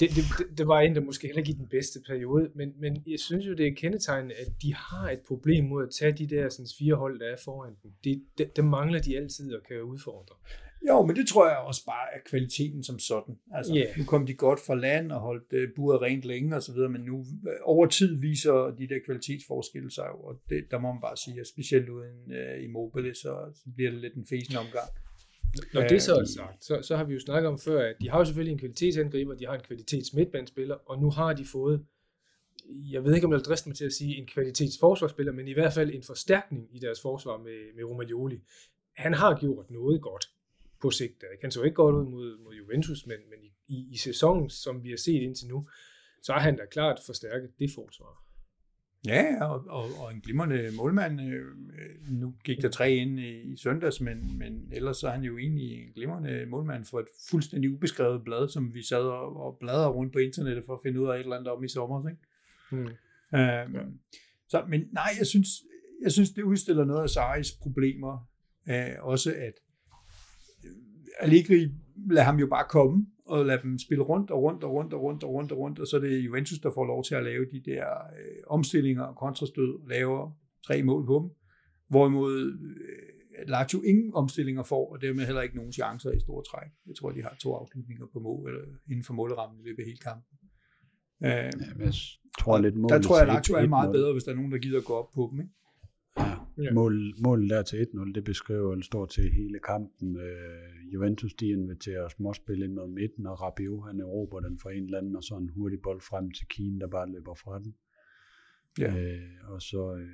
det, det, det var Inter måske heller ikke i den bedste periode, men, men jeg synes jo, det er kendetegnende, at de har et problem mod at tage de der sådan, fire hold, der er foran dem. Det, det, det mangler de altid at kan udfordre. Jo, men det tror jeg også bare er kvaliteten som sådan. Altså, yeah. Nu kom de godt fra land og holdt uh, buret rent længe og så videre, men nu uh, over tid viser de der kvalitetsforskelle sig jo, og det, der må man bare sige, at specielt uden uh, Immobile, så, så bliver det lidt en fesen omgang. Når det så er sagt, så, så har vi jo snakket om før, at de har jo selvfølgelig en kvalitetsangriber, de har en kvalitetsmidtbandspiller, og nu har de fået, jeg ved ikke om jeg vil driste mig til at sige en kvalitetsforsvarsspiller, men i hvert fald en forstærkning i deres forsvar med, med Romagnoli. Han har gjort noget godt på sigt. Det kan så ikke godt ud mod, mod Juventus, men, men i, i, i sæsonen, som vi har set indtil nu, så har han da klart forstærket det forsvar. Ja, og, og, og en glimrende målmand. Øh, nu gik der tre ind i, i søndags, men, men ellers så er han jo egentlig en glimrende målmand for et fuldstændig ubeskrevet blad, som vi sad og, og bladrede rundt på internettet for at finde ud af et eller andet om i sommer. Ikke? Hmm. Øhm, ja. så, men nej, jeg synes, jeg synes, det udstiller noget af Saris problemer. Øh, også at Allegri lader ham jo bare komme, og lader dem spille rundt og rundt og rundt og rundt og rundt og rundt, og så er det Juventus, der får lov til at lave de der øh, omstillinger og kontrastød, laver tre mål på dem. Hvorimod øh, Lazio ingen omstillinger får, og dermed heller ikke nogen chancer i store træk. Jeg tror, de har to afslutninger på mål, eller inden for målrammen i løbet af hele kampen. Øh, ja, jeg tror lidt mål der tror jeg, at Lazio er meget bedre, hvis der er nogen, der gider gå op på dem. Ikke? Ja. Mål, målet der til 1-0, det beskriver en stort til hele kampen. Øh, Juventus, de inviterer småspil ind mod midten, og Rabiot, han erobrer den for en eller anden, og så en hurtig bold frem til Kine, der bare løber fra den. Ja. Øh, og så, øh,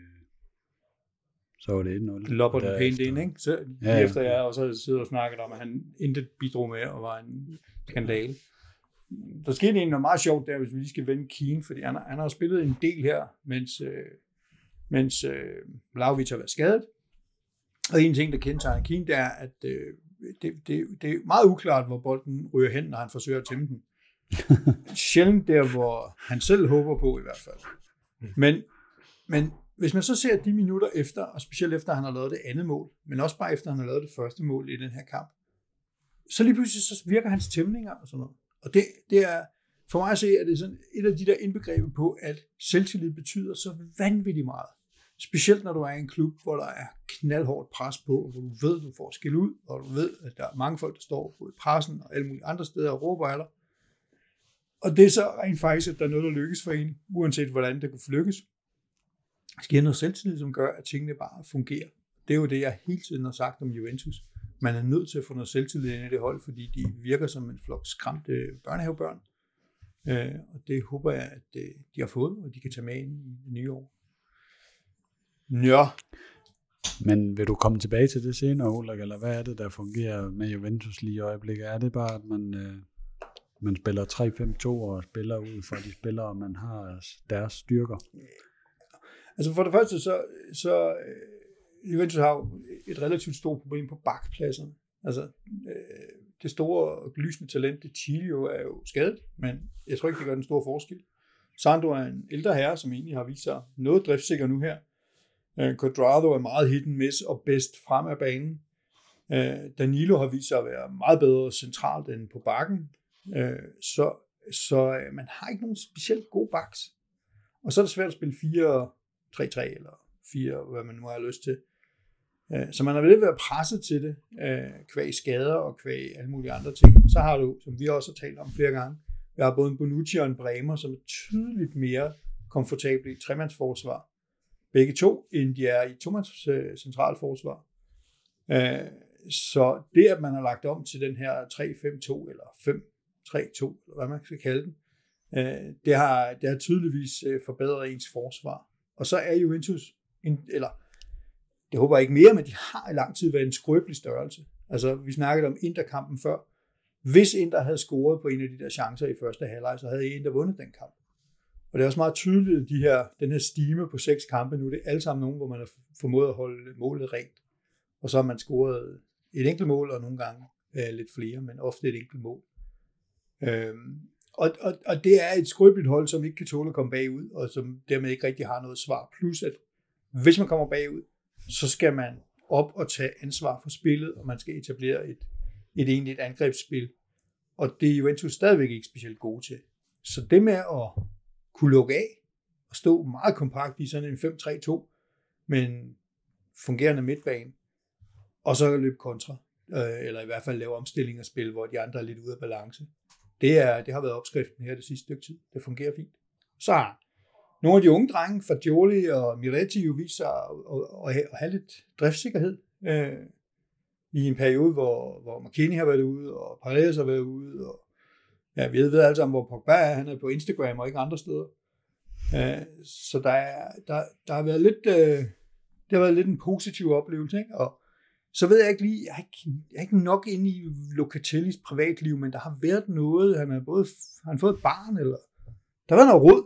så var det 1-0. Lopper den pænt ind, ikke? Så, ja, ja. efter jeg også siddet og snakket om, at han intet bidrog med, og var en skandale. Der skete egentlig noget meget sjovt der, hvis vi lige skal vende Kine, fordi han, han har spillet en del her, mens, øh, mens øh, Vlaovic har været skadet. Og en ting, der kendetegner Keane, det er, at øh, det, det, det er meget uklart, hvor bolden ryger hen, når han forsøger at tæmme den. Sjældent der, hvor han selv håber på i hvert fald. Men, men hvis man så ser de minutter efter, og specielt efter, at han har lavet det andet mål, men også bare efter, at han har lavet det første mål i den her kamp, så lige pludselig så virker hans tæmninger og sådan noget. Og det, det er, for mig at se, at det er sådan et af de der indbegreber på, at selvtillid betyder så vanvittigt meget. Specielt når du er i en klub, hvor der er knaldhårdt pres på, hvor du ved, at du får skille ud, og du ved, at der er mange folk, der står både i pressen og alle mulige andre steder og råber af dig. Og det er så rent faktisk, at der er noget, der lykkes for en, uanset hvordan det kunne lykkes. Der sker noget selvtillid, som gør, at tingene bare fungerer. Det er jo det, jeg hele tiden har sagt om Juventus. Man er nødt til at få noget selvtillid ind i det hold, fordi de virker som en flok skræmte børnehavebørn. Øh, og det håber jeg, at øh, de har fået, og de kan tage med ind i det nye år. Ja. Men vil du komme tilbage til det senere, Ulrik, eller hvad er det, der fungerer med Juventus lige i øjeblikket? Er det bare, at man, øh, man spiller 3-5-2 og spiller ud fra de spillere, man har deres styrker? Altså for det første, så, så øh, Juventus har et relativt stort problem på bakpladsen. Altså, øh, det store og lysende talent, det Chilio, er jo skadet, men jeg tror ikke, det gør den store forskel. Sandro er en ældre herre, som egentlig har vist sig noget driftsikker nu her. Øh, Quadrado er meget hit and miss og bedst frem af banen. Øh, Danilo har vist sig at være meget bedre centralt end på bakken. Øh, så så øh, man har ikke nogen specielt god baks. Og så er det svært at spille 4-3-3 eller 4, hvad man nu har lyst til. Øh, så man har vel været presset til det, øh, kvæg skader og kvæg alle mulige andre ting. Så har du, som vi også har talt om flere gange, vi har både en Bonucci og en Bremer, som er tydeligt mere komfortable i tremandsforsvar begge to, end de er i Thomas øh, centralforsvar. Øh, så det, at man har lagt om til den her 3-5-2 eller 5-3-2, eller hvad man skal kalde den, øh, det, har, det har tydeligvis øh, forbedret ens forsvar. Og så er Juventus, en, eller det håber jeg ikke mere, men de har i lang tid været en skrøbelig størrelse. Altså, vi snakkede om Interkampen før. Hvis Inter havde scoret på en af de der chancer i første halvleg, så havde Inter vundet den kamp. Og det er også meget tydeligt, at de her, den her stime på seks kampe nu, det er alle sammen nogen, hvor man har formået at holde målet rent. Og så har man scoret et enkelt mål, og nogle gange øh, lidt flere, men ofte et enkelt mål. Øhm, og, og, og det er et skrøbeligt hold, som ikke kan tåle at komme bagud, og som dermed ikke rigtig har noget svar. Plus at hvis man kommer bagud, så skal man op og tage ansvar for spillet, og man skal etablere et, et egentligt angrebsspil. Og det er Juventus stadigvæk ikke specielt gode til. Så det med at kunne lukke af og stå meget kompakt i sådan en 5-3-2 med en fungerende midtbane, og så løbe kontra, øh, eller i hvert fald lave omstilling og spil, hvor de andre er lidt ude af balance. Det, er, det har været opskriften her det sidste stykke tid. Det fungerer fint. Så har nogle af de unge drenge, Fagioli og Miretti, jo vist sig at, at, at, at have lidt driftsikkerhed Øh, i en periode, hvor, hvor McKinney har været ude, og Paredes har været ude, og Ja, vi ved alle sammen, hvor Pogba er. Han er på Instagram og ikke andre steder. Uh, så der, er, der, der har været lidt, uh, det har været lidt en positiv oplevelse. Ikke? Og så ved jeg ikke lige, jeg er ikke, jeg er ikke nok inde i Locatellis privatliv, men der har været noget, han har både han har fået et barn, eller der var noget råd,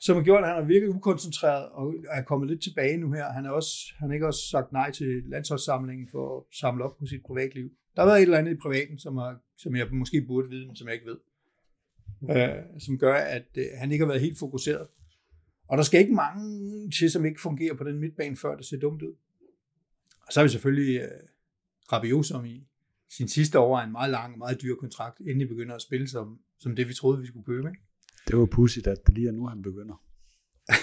som har gjort, at han har virket ukoncentreret og er kommet lidt tilbage nu her. Han har også, han har ikke også sagt nej til landsholdssamlingen for at samle op på sit privatliv. Der har været et eller andet i privaten, som, har, som jeg måske burde vide, men som jeg ikke ved øh, som gør, at øh, han ikke har været helt fokuseret. Og der skal ikke mange til, som ikke fungerer på den midtbane, før det ser dumt ud. Og så har vi selvfølgelig øh, Rabiot, som i sin sidste år er en meget lang, meget dyr kontrakt, inden I begynder at spille som, som det, vi troede, vi skulle købe. Ikke? Det var pudsigt, at det lige er nu, han begynder.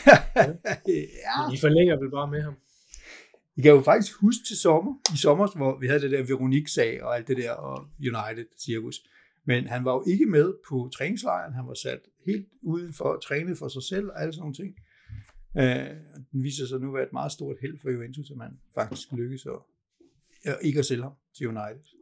ja. I forlænger vel bare med ham. I kan jo faktisk huske til sommer, i sommer, hvor vi havde det der Veronique-sag og alt det der, og United-cirkus. Men han var jo ikke med på træningslejren. Han var sat helt udenfor, træne for sig selv og alle sådan nogle ting. Øh, den viser sig nu at være et meget stort held for Juventus, at man faktisk lykkes at, at ikke at sælge ham til United.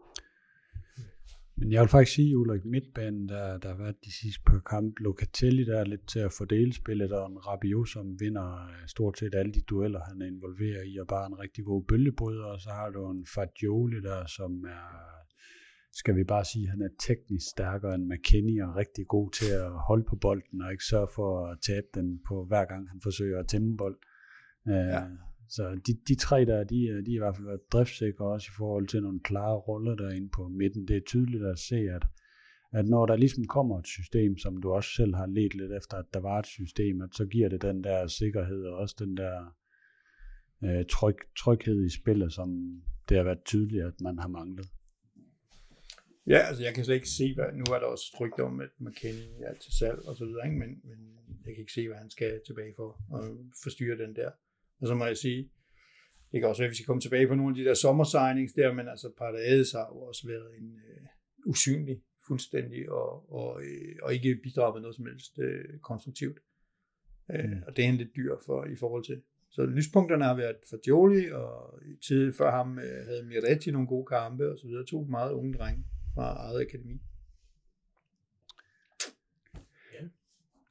Men jeg vil faktisk sige, Ulrik, midtbanen, der, der har været de sidste par kampe, Locatelli, der er lidt til at fordele spillet, og en Rabiot, som vinder øh, stort set alle de dueller, han er involveret i, og bare en rigtig god bølgebryder, og så har du en Fagioli der, som er skal vi bare sige, at han er teknisk stærkere end McKinney og rigtig god til at holde på bolden og ikke sørge for at tabe den på hver gang han forsøger at tæmme bold. Øh, ja. så de, de tre der, de, de er i hvert fald været driftsikre også i forhold til nogle klare roller derinde på midten. Det er tydeligt at se, at, at når der ligesom kommer et system, som du også selv har let lidt efter, at der var et system, at så giver det den der sikkerhed og også den der øh, tryg, tryghed i spillet, som det har været tydeligt, at man har manglet. Ja, altså jeg kan slet ikke se, hvad, nu er der også rygter om, at McKinney er til salg og så videre, ikke? Men, men jeg kan ikke se, hvad han skal tilbage for at forstyrre den der. Og så må jeg sige, det kan også være, at vi skal komme tilbage på nogle af de der sommersignings der, men altså Parades har jo også været en uh, usynlig fuldstændig og, og, uh, og ikke bidraget med noget som helst uh, konstruktivt. Uh, mm. Og det er en lidt dyr for, i forhold til. Så lyspunkterne har været for Jolie, og i tid før ham uh, havde Miretti nogle gode kampe og så videre. To meget unge drenge fra eget akademi.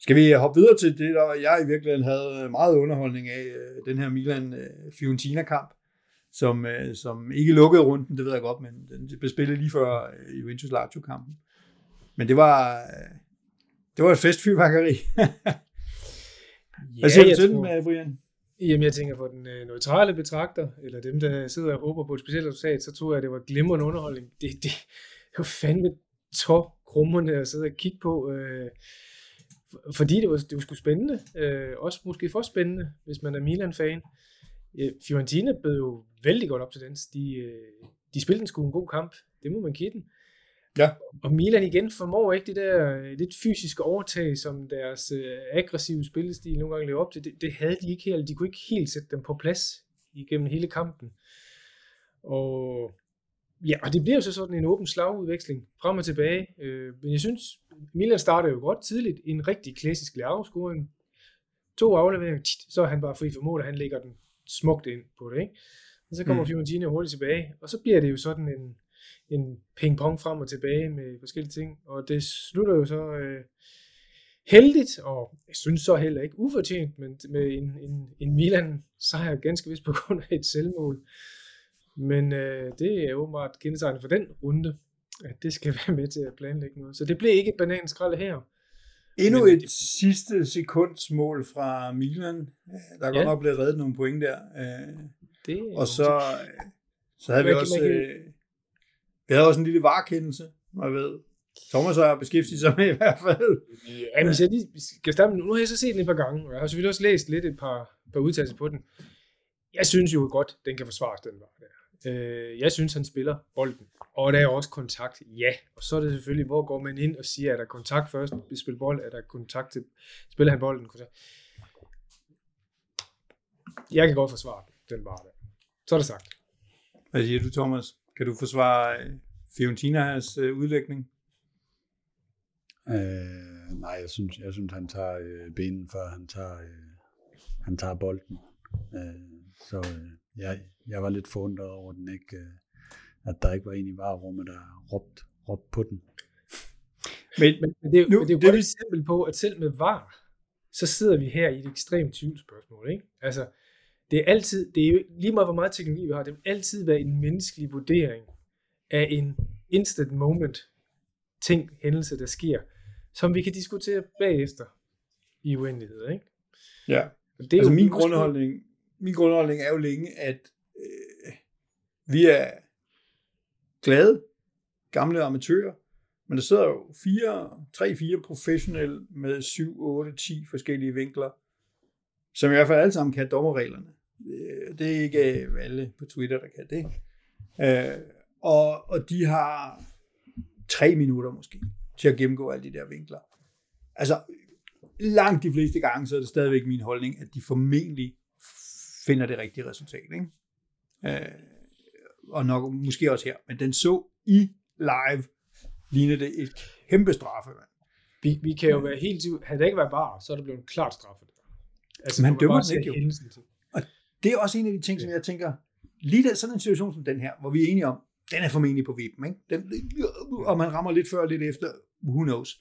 Skal vi hoppe videre til det, der jeg i virkeligheden havde meget underholdning af, øh, den her Milan-Fiorentina-kamp, som, øh, som ikke lukkede runden, det ved jeg godt, men den blev spillet lige før øh, Juventus Lazio-kampen. Men det var, det var et festfyrværkeri. Hvad siger ja, du til den, Brian? Jamen, jeg tænker, for den neutrale betragter, eller dem, der sidder og håber på et specielt resultat, så tror jeg, det var glimrende underholdning. Det, det, det var fandme tår krummerne at sidde og kigge på. Øh, fordi det var, det var sgu spændende. Øh, også måske for spændende, hvis man er Milan-fan. Øh, Fiorentina bød jo vældig godt op til den. De, øh, de spillede en sgu en god kamp. Det må man give den. Ja. Og Milan igen formår ikke det der øh, lidt fysiske overtag, som deres øh, aggressive spillestil nogle gange lever op til. Det, det havde de ikke helt. De kunne ikke helt sætte dem på plads igennem hele kampen. Og Ja, og det bliver jo så sådan en åben slagudveksling frem og tilbage. Øh, men jeg synes, Milan starter jo godt tidligt. En rigtig klassisk Leao-scoring. To afleveringer, så er han bare fri for mål, og han lægger den smukt ind på det. Ikke? Og så kommer mm. Fiorentina hurtigt tilbage, og så bliver det jo sådan en, en ping-pong frem og tilbage med forskellige ting. Og det slutter jo så øh, heldigt, og jeg synes så heller ikke ufortjent, men med en, en, en Milan sejr ganske vist på grund af et selvmål. Men øh, det er åbenbart kendetegnet for den runde, at det skal være med til at planlægge noget. Så det blev ikke et bananskrald her. Endnu Men, et sidste sekunds mål fra Milan. Der er ja. godt nok blevet reddet nogle point der. Øh, det og så, så havde vi også, øh, vi havde også en lille varekendelse, jeg ved. Thomas har beskæftiget sig med i hvert fald. Ja, hvis jeg lige skal starte, nu har jeg så set den et par gange, og jeg har selvfølgelig også læst lidt et par, par udtalelser på den. Jeg synes jo godt, den kan forsvares, den var der. Øh, jeg synes, han spiller bolden. Og der er også kontakt, ja. Og så er det selvfølgelig, hvor går man ind og siger, er der kontakt først, vi spiller bold, er der kontakt til, spiller han bolden? Kontakt. Jeg kan godt forsvare den var der. Så er det sagt. Hvad siger du, Thomas? Kan du forsvare øh, Fiorentinas øh, udlægning? Øh, nej, jeg synes, jeg synes, han tager øh, benen, før han tager, øh, han tager bolden. Øh, så øh, jeg, jeg var lidt forundret over den ikke, øh, at der ikke var en i varerummet, der råbte, råbte på den. Men, men, men det, er, nu, men det er jo det, et eksempel på, at selv med var, så sidder vi her i et ekstremt tvivlsspørgsmål. Ikke? Altså, det er altid, det er jo lige meget hvor meget teknologi vi har, det vil altid være en menneskelig vurdering af en instant moment ting, hændelse, der sker, som vi kan diskutere bagefter i uendelighed. Ikke? Ja, det er altså jo min grundholdning, min grundholdning er jo længe, at øh, vi er glade, gamle amatører, men der sidder jo fire, tre, fire professionelle med 7, 8, 10 forskellige vinkler, som i hvert fald alle sammen kan dommerreglerne. Øh, det er ikke øh, alle på Twitter, der kan det. Øh, og, og de har tre minutter måske til at gennemgå alle de der vinkler. Altså, langt de fleste gange, så er det stadigvæk min holdning, at de formentlig finder det rigtige resultat. Ikke? Øh, og nok måske også her. Men den så i live, lignede det et kæmpe straffe. Man. Vi, vi kan jo være helt havde det ikke været bare, så er det blevet en klart straffe. Altså, man dømmer den ikke jo. Og det er også en af de ting, som jeg tænker, lige der, sådan en situation som den her, hvor vi er enige om, den er formentlig på vippen, ikke? Den, og man rammer lidt før og lidt efter, who knows.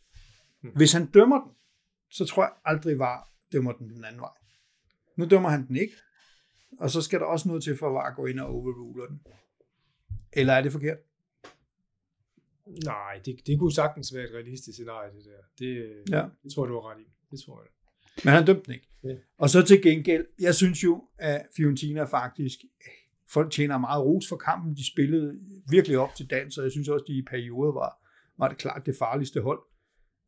Hmm. Hvis han dømmer den, så tror jeg aldrig var dømmer den den anden vej. Nu dømmer han den ikke, og så skal der også noget til for at VAR gå ind og overruler den. Eller er det forkert? Nej, det, det kunne sagtens være et realistisk scenarie, det der. Det, ja. det tror jeg, du har ret i. Det tror jeg. Men han dømte den ikke. Ja. Og så til gengæld, jeg synes jo, at Fiorentina faktisk, folk tjener meget ros for kampen. De spillede virkelig op til dans, og jeg synes også, de i perioder var, var det klart det farligste hold.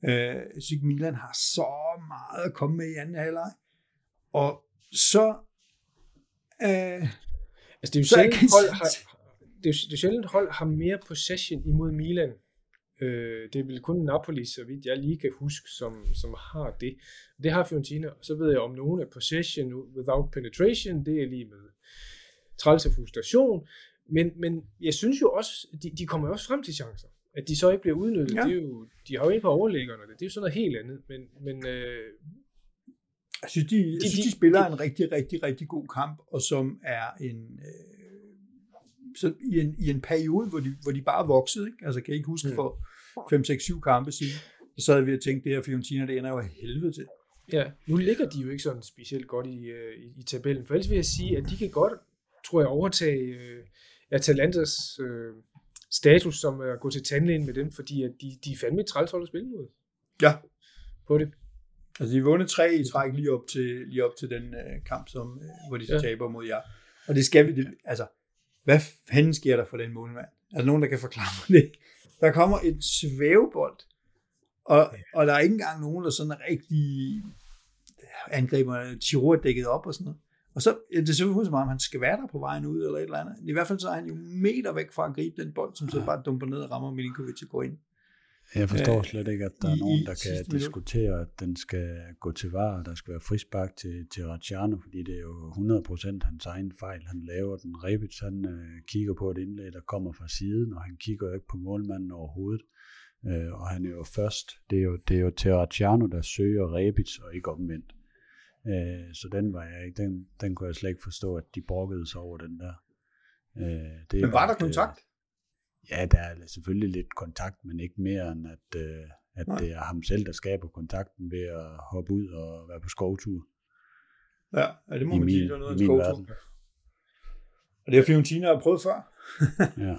Øh, Sig Milan har så meget at komme med i anden halvleg. Og så... Øh, altså det er jo sjældent, hold har, det er, det er sjældent hold har mere possession imod Milan. Øh, det er vel kun Napoli, så vidt jeg lige kan huske, som, som har det. Det har Fiorentina. Så ved jeg om nogen af possession without penetration, det er lige med træls og frustration. Men, men jeg synes jo også, de, de kommer jo også frem til chancer. At de så ikke bliver udnyttet, ja. det er jo, de har jo ikke på overlæggerne, det er jo sådan noget helt andet. Men, men øh, jeg synes, de, jeg synes, de, de spiller de, en rigtig, rigtig, rigtig god kamp, og som er en... Øh, så i, en, i en periode, hvor de, hvor de bare voksede, ikke? altså kan jeg ikke huske mm. for 5, 6, 7 kampe siden, så sad vi og tænkte, det her Fiorentina, det ender jo af helvede til. Ja, nu ligger de jo ikke sådan specielt godt i, øh, i, i tabellen, for ellers vil jeg sige, at de kan godt, tror jeg, overtage øh, Atalantas øh, status, som at gå til tandlægen med dem, fordi at de, de er fandme et træls at spille mod. Ja. På det. Altså, de vundet tre i træk lige op til, lige op til den øh, kamp, som, øh, hvor de så ja. taber mod jer. Og det skal vi, det, altså, hvad fanden sker der for den målmand? Er der nogen, der kan forklare mig det? Der kommer et svævebold, og, og der er ikke engang nogen, der sådan rigtig angriber Chiro dækket op og sådan noget. Og så, det ser ud som om, han skal være der på vejen ud, eller et eller andet. I hvert fald så er han jo meter væk fra at gribe den bold, som så bare dumper ned og rammer Milinkovic og går ind. Jeg forstår slet ikke, at der er nogen, der kan diskutere, at den skal gå til var, og der skal være frispark til, til Racciano, fordi det er jo 100% hans egen fejl, han laver den. Rebic, han øh, kigger på et indlæg, der kommer fra siden, og han kigger ikke på målmanden overhovedet. Øh, og han er jo først, det er jo, det er jo til Racciano, der søger Rebic, og ikke omvendt. Øh, så den var jeg ikke, den, den kunne jeg slet ikke forstå, at de brokkede sig over den der. Øh, det Men var der kontakt? Ja, der er selvfølgelig lidt kontakt, men ikke mere end at, øh, at det er ham selv, der skaber kontakten ved at hoppe ud og være på skovtur. Ja, ja det må I man min, sige, det er noget af en skovtur. Og det har Fiorentina har prøvet før. ja.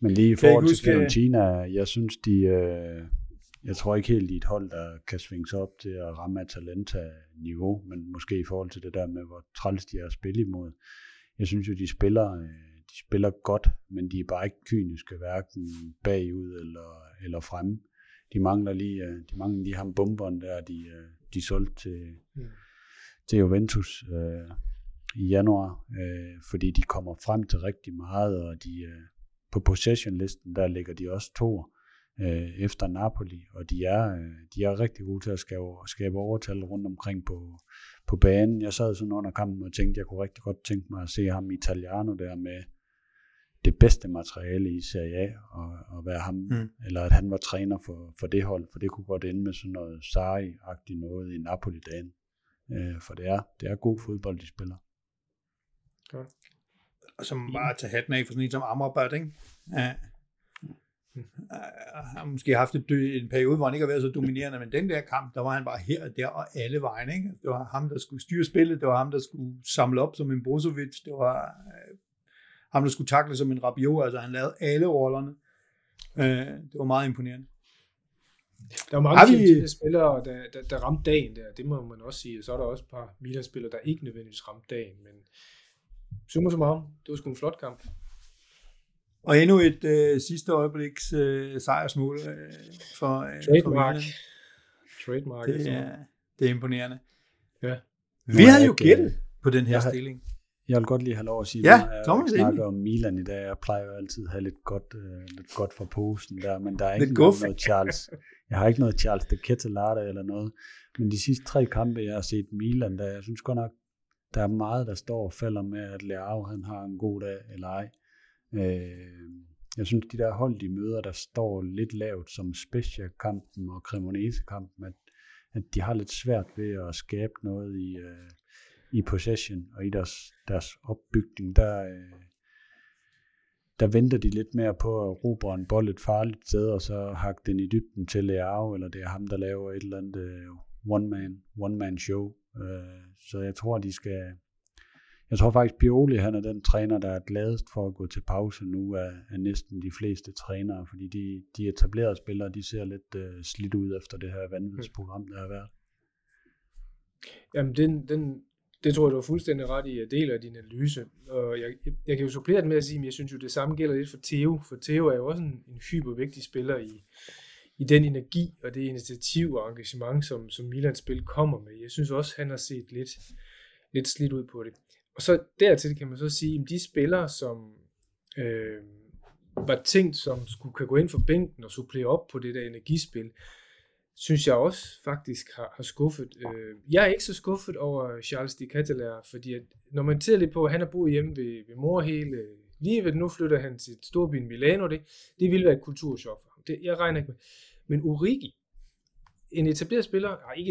Men lige i forhold til Fiorentina, jeg synes de, øh, jeg tror ikke helt, er et hold, der kan svinge sig op til at ramme Atalanta-niveau, men måske i forhold til det der med, hvor træls de er at spille imod. Jeg synes jo, de spiller øh, de spiller godt, men de er bare ikke kyniske, hverken bagud eller, eller fremme. De mangler lige, øh, de mangler lige ham bomberen der, de, øh, de solgte til, mm. til Juventus øh, i januar, øh, fordi de kommer frem til rigtig meget, og de øh, på possession-listen, der ligger de også to øh, efter Napoli, og de er, øh, de er rigtig gode til at skabe, skabe overtal rundt omkring på, på banen. Jeg sad sådan under kampen og tænkte, jeg kunne rigtig godt tænke mig at se ham Italiano der med det bedste materiale i Serie A, og, og være ham, mm. eller at han var træner for, for det hold, for det kunne godt ende med sådan noget Sarri-agtigt noget i Napoli-dagen. Øh, for det er, det er god fodbold, de spiller. Okay. Og som bare tage hatten af for sådan en som Amrabat, ikke? Ja. Har måske haft et, en periode, hvor han ikke har været så dominerende, men den der kamp, der var han bare her og der og alle vejen. Ikke? Det var ham, der skulle styre spillet, det var ham, der skulle samle op som en Brozovic, det var øh, ham, der skulle takle som en Rabiot, altså han lavede alle rollerne. Øh, det var meget imponerende. Der var mange vi... spillere, der, der, der ramte dagen der, det må man også sige. Så er der også et par Milan-spillere, der ikke nødvendigvis ramte dagen, men summa summarum, det var sgu en flot kamp. Og endnu et øh, sidste øjebliks øh, sejrsmål øh, for, øh, Trademark. For Trademark. Det er, det er imponerende. Ja. Vi havde jo gættet på den her jeg stilling. Jeg vil godt lige have lov at sige, ja, at jeg snakker om Milan i dag. Jeg plejer jo altid at have lidt godt, uh, lidt godt for posen der, men der er ikke noget, noget Charles. Jeg har ikke noget Charles de Ketelarte eller noget. Men de sidste tre kampe, jeg har set Milan, der jeg synes godt nok, der er meget, der står og falder med, at Leao han har en god dag eller ej. Uh, jeg synes, de der hold, de møder, der står lidt lavt som Spezia-kampen og Cremonese-kampen, at, at de har lidt svært ved at skabe noget i, uh, i possession og i deres, deres opbygning, der, øh, der venter de lidt mere på at råbe en bold et farligt sted, og så hakke den i dybden til Leao, eller det er ham, der laver et eller andet uh, one-man one man show. Uh, så jeg tror, de skal... Jeg tror faktisk, Pioli, han er den træner, der er gladest for at gå til pause nu af, af næsten de fleste trænere, fordi de, de etablerede spillere, de ser lidt uh, slidt ud efter det her vanvidsprogram, der har været. Jamen, den, den, det tror jeg, du har fuldstændig ret i. Jeg deler din analyse. Og jeg, jeg, jeg kan jo supplere det med at sige, at jeg synes jo, det samme gælder lidt for Theo. For Theo er jo også en, en hypervigtig spiller i, i den energi og det initiativ og engagement, som, som Milans spil kommer med. Jeg synes også, han har set lidt, lidt slidt ud på det. Og så dertil kan man så sige, at de spillere, som øh, var tænkt, som skulle kan gå ind for bænken og supplere op på det der energispil, synes jeg også faktisk har, har skuffet. Øh, jeg er ikke så skuffet over Charles de Catelaire, fordi at, når man ser lidt på, at han har boet hjemme ved, ved mor hele livet, nu flytter han til storbyen Milano, det, det ville være et kulturchok for ham. Det, jeg regner ikke med. Men Origi, en etableret spiller, nej, ikke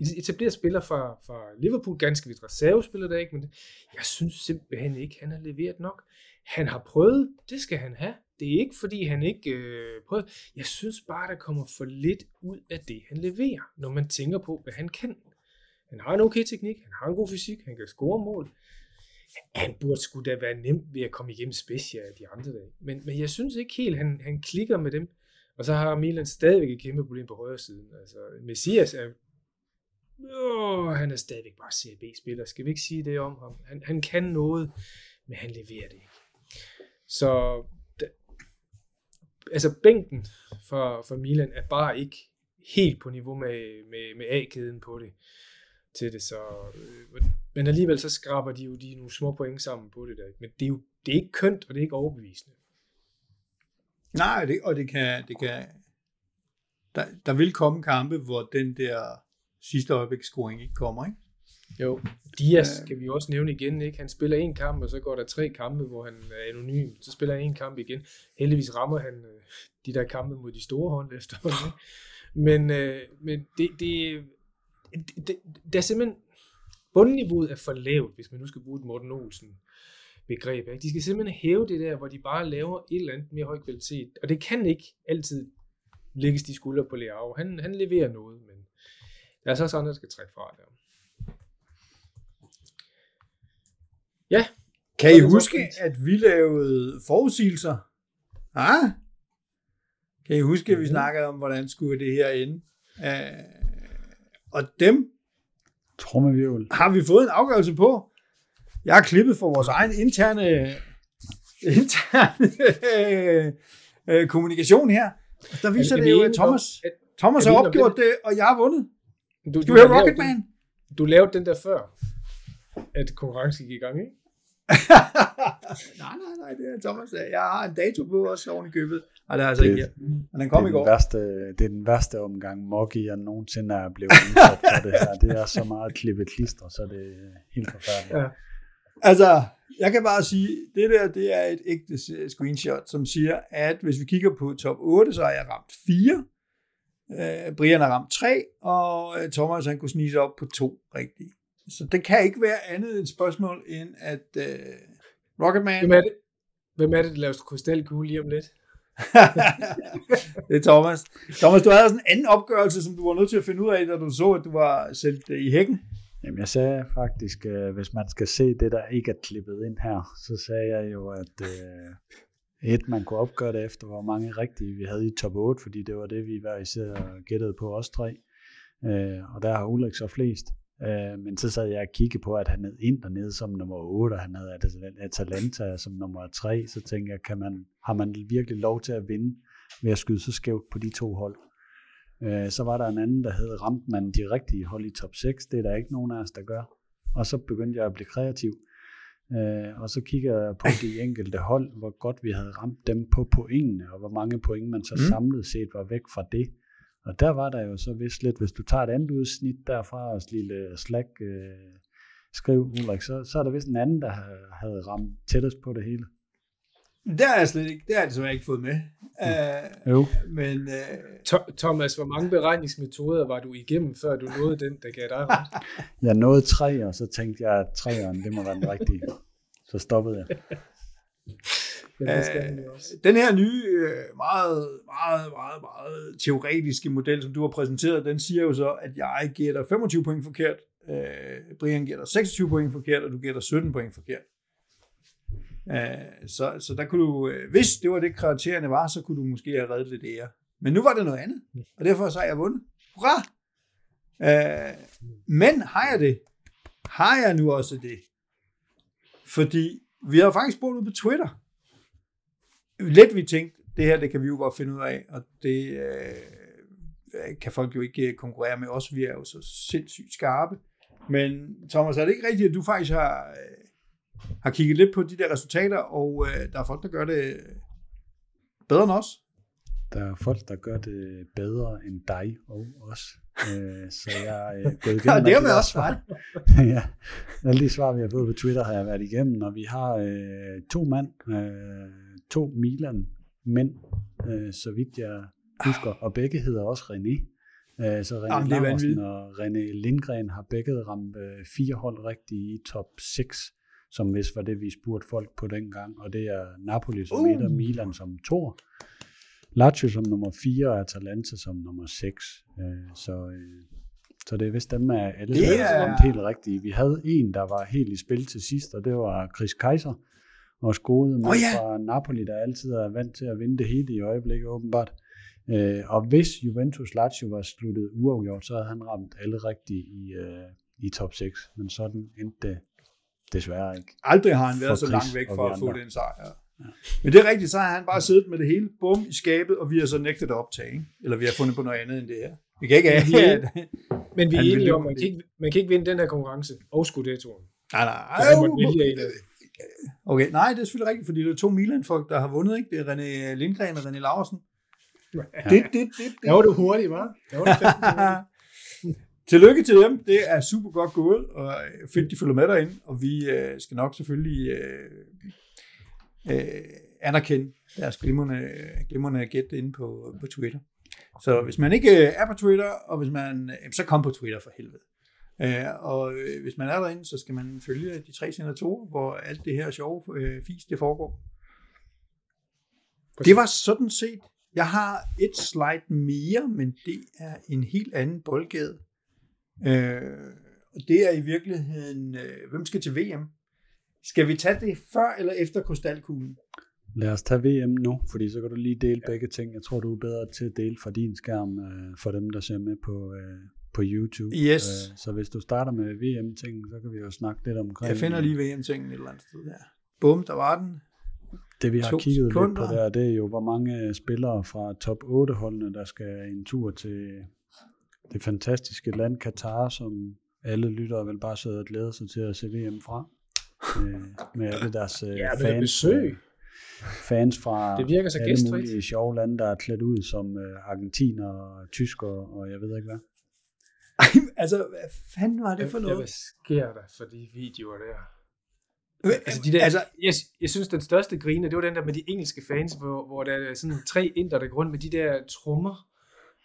et, etableret spiller fra, fra Liverpool, ganske vidt reservespiller der ikke, men jeg synes simpelthen ikke, han har leveret nok. Han har prøvet, det skal han have. Det er ikke, fordi han ikke øh, prøver. Jeg synes bare, der kommer for lidt ud af det, han leverer, når man tænker på, hvad han kan. Han har en okay teknik, han har en god fysik, han kan score mål. Han burde sgu da være nemt ved at komme igennem special af de andre dage. Men, men jeg synes ikke helt, han, han klikker med dem. Og så har Milan stadigvæk et kæmpe problem på højre siden. Altså, Messias er Åh, han er stadigvæk bare CB-spiller. Skal vi ikke sige det om ham? Han, han kan noget, men han leverer det ikke. Så altså bænken for, for Milan er bare ikke helt på niveau med, med, med A-kæden på det til det, så øh, men alligevel så skraber de jo de nogle små point sammen på det der. Men det er jo det er ikke kønt, og det er ikke overbevisende. Nej, det, og det kan, det kan der, der vil komme kampe, hvor den der sidste øjebliksscoring ikke kommer, ikke? Jo, Dias ja. kan vi også nævne igen, ikke? Han spiller en kamp, og så går der tre kampe, hvor han er anonym. Så spiller han en kamp igen. Heldigvis rammer han øh, de der kampe mod de store hold efterhånden, ikke? Men, øh, men det, det, det, det, det er simpelthen, bundniveauet er for lavt, hvis man nu skal bruge et Morten Olsen begreb. Ikke? De skal simpelthen hæve det der, hvor de bare laver et eller andet mere høj kvalitet. Og det kan ikke altid lægges de skuldre på Leao. Han, han leverer noget, men der er så også andre, der skal trække fra der. Ja. Kan I huske, at vi lavede forudsigelser? Ah? Kan I huske, at vi snakkede om, hvordan skulle det her ende? Uh, og dem Trommevivl. har vi fået en afgørelse på. Jeg har klippet for vores egen interne, interne øh, kommunikation her. Der viser det jo, at Thomas, Thomas har opgjort det, og jeg har vundet. Du, Skal vi høre Rocketman? Du lavede den der før, at konkurrencen gik i gang, ikke? Nej, nej, nej, det er Thomas. Jeg har en dato på også oven i købet. Nej, det er altså det, ikke Men den kom det i går. Værste, det er den værste omgang Moggi, jeg nogensinde er blevet udsat for det her. Det er så meget klippet klister, så det er helt forfærdeligt. Ja. Altså, jeg kan bare sige, det der, det er et ægte screenshot, som siger, at hvis vi kigger på top 8, så har jeg ramt 4. Uh, Brian har ramt 3, og øh, Thomas han kunne snige sig op på 2 rigtige. Så det kan ikke være andet et spørgsmål, end at uh, Rocketman... Hvem er det, Hvem er det der laver krystalkugle lige om lidt? det er Thomas. Thomas, du havde sådan en anden opgørelse, som du var nødt til at finde ud af, da du så, at du var sendt i hækken. Jamen jeg sagde faktisk, øh, hvis man skal se det, der ikke er klippet ind her, så sagde jeg jo, at øh, et, man kunne opgøre det efter, hvor mange rigtige vi havde i top 8, fordi det var det, vi var især gættede på os tre. Øh, og der har Ulrik så flest. Øh, men så sad jeg og kiggede på, at han havde ind dernede som nummer 8, og han havde Atalanta som nummer 3, så tænkte jeg, kan man, har man virkelig lov til at vinde ved at skyde så skævt på de to hold? Øh, så var der en anden, der havde ramt man de rigtige hold i top 6. Det er der ikke nogen af os, der gør. Og så begyndte jeg at blive kreativ. Øh, og så kigger jeg på de enkelte hold, hvor godt vi havde ramt dem på pointene, og hvor mange point man så mm. samlet set var væk fra det. Og der var der jo så vist lidt, hvis du tager et andet udsnit derfra, og lille slag øh, skriv, Ulrik, så, så er der vist en anden, der havde ramt tættest på det hele. Det har jeg slet ikke, det har jeg ikke fået med. Uh, jo. Men, uh, Thomas, hvor mange beregningsmetoder var du igennem, før du nåede den, der gav dig ret? jeg nåede tre, og så tænkte jeg, at treeren, det må være den rigtige. Så stoppede jeg. uh, den her nye, meget, meget, meget, meget teoretiske model, som du har præsenteret, den siger jo så, at jeg gætter 25 point forkert, uh, Brian gætter 26 point forkert, og du gætter 17 point forkert. Øh, så, så der kunne du, øh, hvis det var det kriterierne var, så kunne du måske have reddet lidt ære. Men nu var det noget andet, og derfor så har jeg vundet. Hurra! Øh, men har jeg det? Har jeg nu også det? Fordi vi har faktisk spurgt ud på Twitter. Lidt vi tænkte, det her det kan vi jo godt finde ud af, og det øh, kan folk jo ikke konkurrere med os. Vi er jo så sindssygt skarpe. Men Thomas, er det ikke rigtigt, at du faktisk har, øh, har kigget lidt på de der resultater, og øh, der er folk, der gør det bedre end os? Der er folk, der gør det bedre end dig og os. Øh, så jeg er øh, gået igennem... Det er med også svar. ja, alle de svar, vi har fået på Twitter, har jeg været igennem, og vi har øh, to mand, øh, to Milan mænd, øh, så vidt jeg husker, og begge hedder også René. Øh, så René Jamen, Larsen og René Lindgren har begge ramt øh, fire hold rigtigt i top 6, som hvis var det, vi spurgte folk på dengang, og det er Napoli som uh. et og Milan som to. Lazio som nummer 4 og Atalanta som nummer 6. Øh, så, øh, så det er vist dem af alle Det er- helt rigtige. Vi havde en, der var helt i spil til sidst, og det var Chris Kaiser, vores gode mand Åh, ja. fra Napoli, der altid er vant til at vinde det hele i øjeblikket åbenbart. Øh, og hvis Juventus Lazio var sluttet uafgjort, så havde han ramt alle rigtige i, øh, i top 6. Men sådan endte det desværre ikke. Aldrig har han været For så langt væk vi at få den sejr. Men det er rigtigt, så har han bare siddet med det hele, bum, i skabet, og vi har så nægtet at optage. Ikke? Eller vi har fundet på noget andet end det her. Vi kan ikke have, er- at... Men vi er enige om, at man kan, ikke, man kan ikke vinde den her konkurrence og Scudettoen. Nej, nej. Så han måtte Okay, nej, det er selvfølgelig rigtigt, fordi det er to Milan-folk, der har vundet, ikke? Det er René Lindgren og René Laursen. Det, det, det, det. Der var du hurtig? Der var du. Tillykke til dem. Det er super godt gået, og øh, fedt, de følger med derinde. Og vi øh, skal nok selvfølgelig øh, øh, anerkende deres glimrende, glimrende gæt inde på, på Twitter. Så hvis man ikke øh, er på Twitter, og hvis man, øh, så kom på Twitter for helvede. Øh, og øh, hvis man er derinde, så skal man følge de tre senatorer, hvor alt det her sjove øh, fis, det foregår. Det var sådan set, jeg har et slide mere, men det er en helt anden boldgade. Øh, og det er i virkeligheden, øh, hvem skal til VM? Skal vi tage det før eller efter krystalkuglen? Lad os tage VM nu, fordi så kan du lige dele begge ting. Jeg tror, du er bedre til at dele fra din skærm øh, for dem, der ser med på, øh, på YouTube. Yes. Øh, så hvis du starter med VM-ting, så kan vi jo snakke lidt omkring Jeg finder lige VM-tingen et eller andet sted her. Bum, der var den. Det vi har to kigget lidt sekunder. på der, det er jo, hvor mange spillere fra top 8 holdene, der skal en tur til det fantastiske land Katar, som alle lyttere vel bare sidder og glæder sig til at se VM fra. Øh, med alle deres øh, Ja, fans, besøg. fans fra Det virker så alle gæstfrit. mulige sjove lande, der er klædt ud som øh, argentiner og tyskere, og jeg ved ikke hvad. Ej, altså, hvad fanden var det for Ja, noget? hvad sker der for de videoer der? Altså, de der, altså, Jeg, jeg synes, den største grine, det var den der med de engelske fans, hvor, hvor der er sådan tre inder, der går rundt med de der trommer,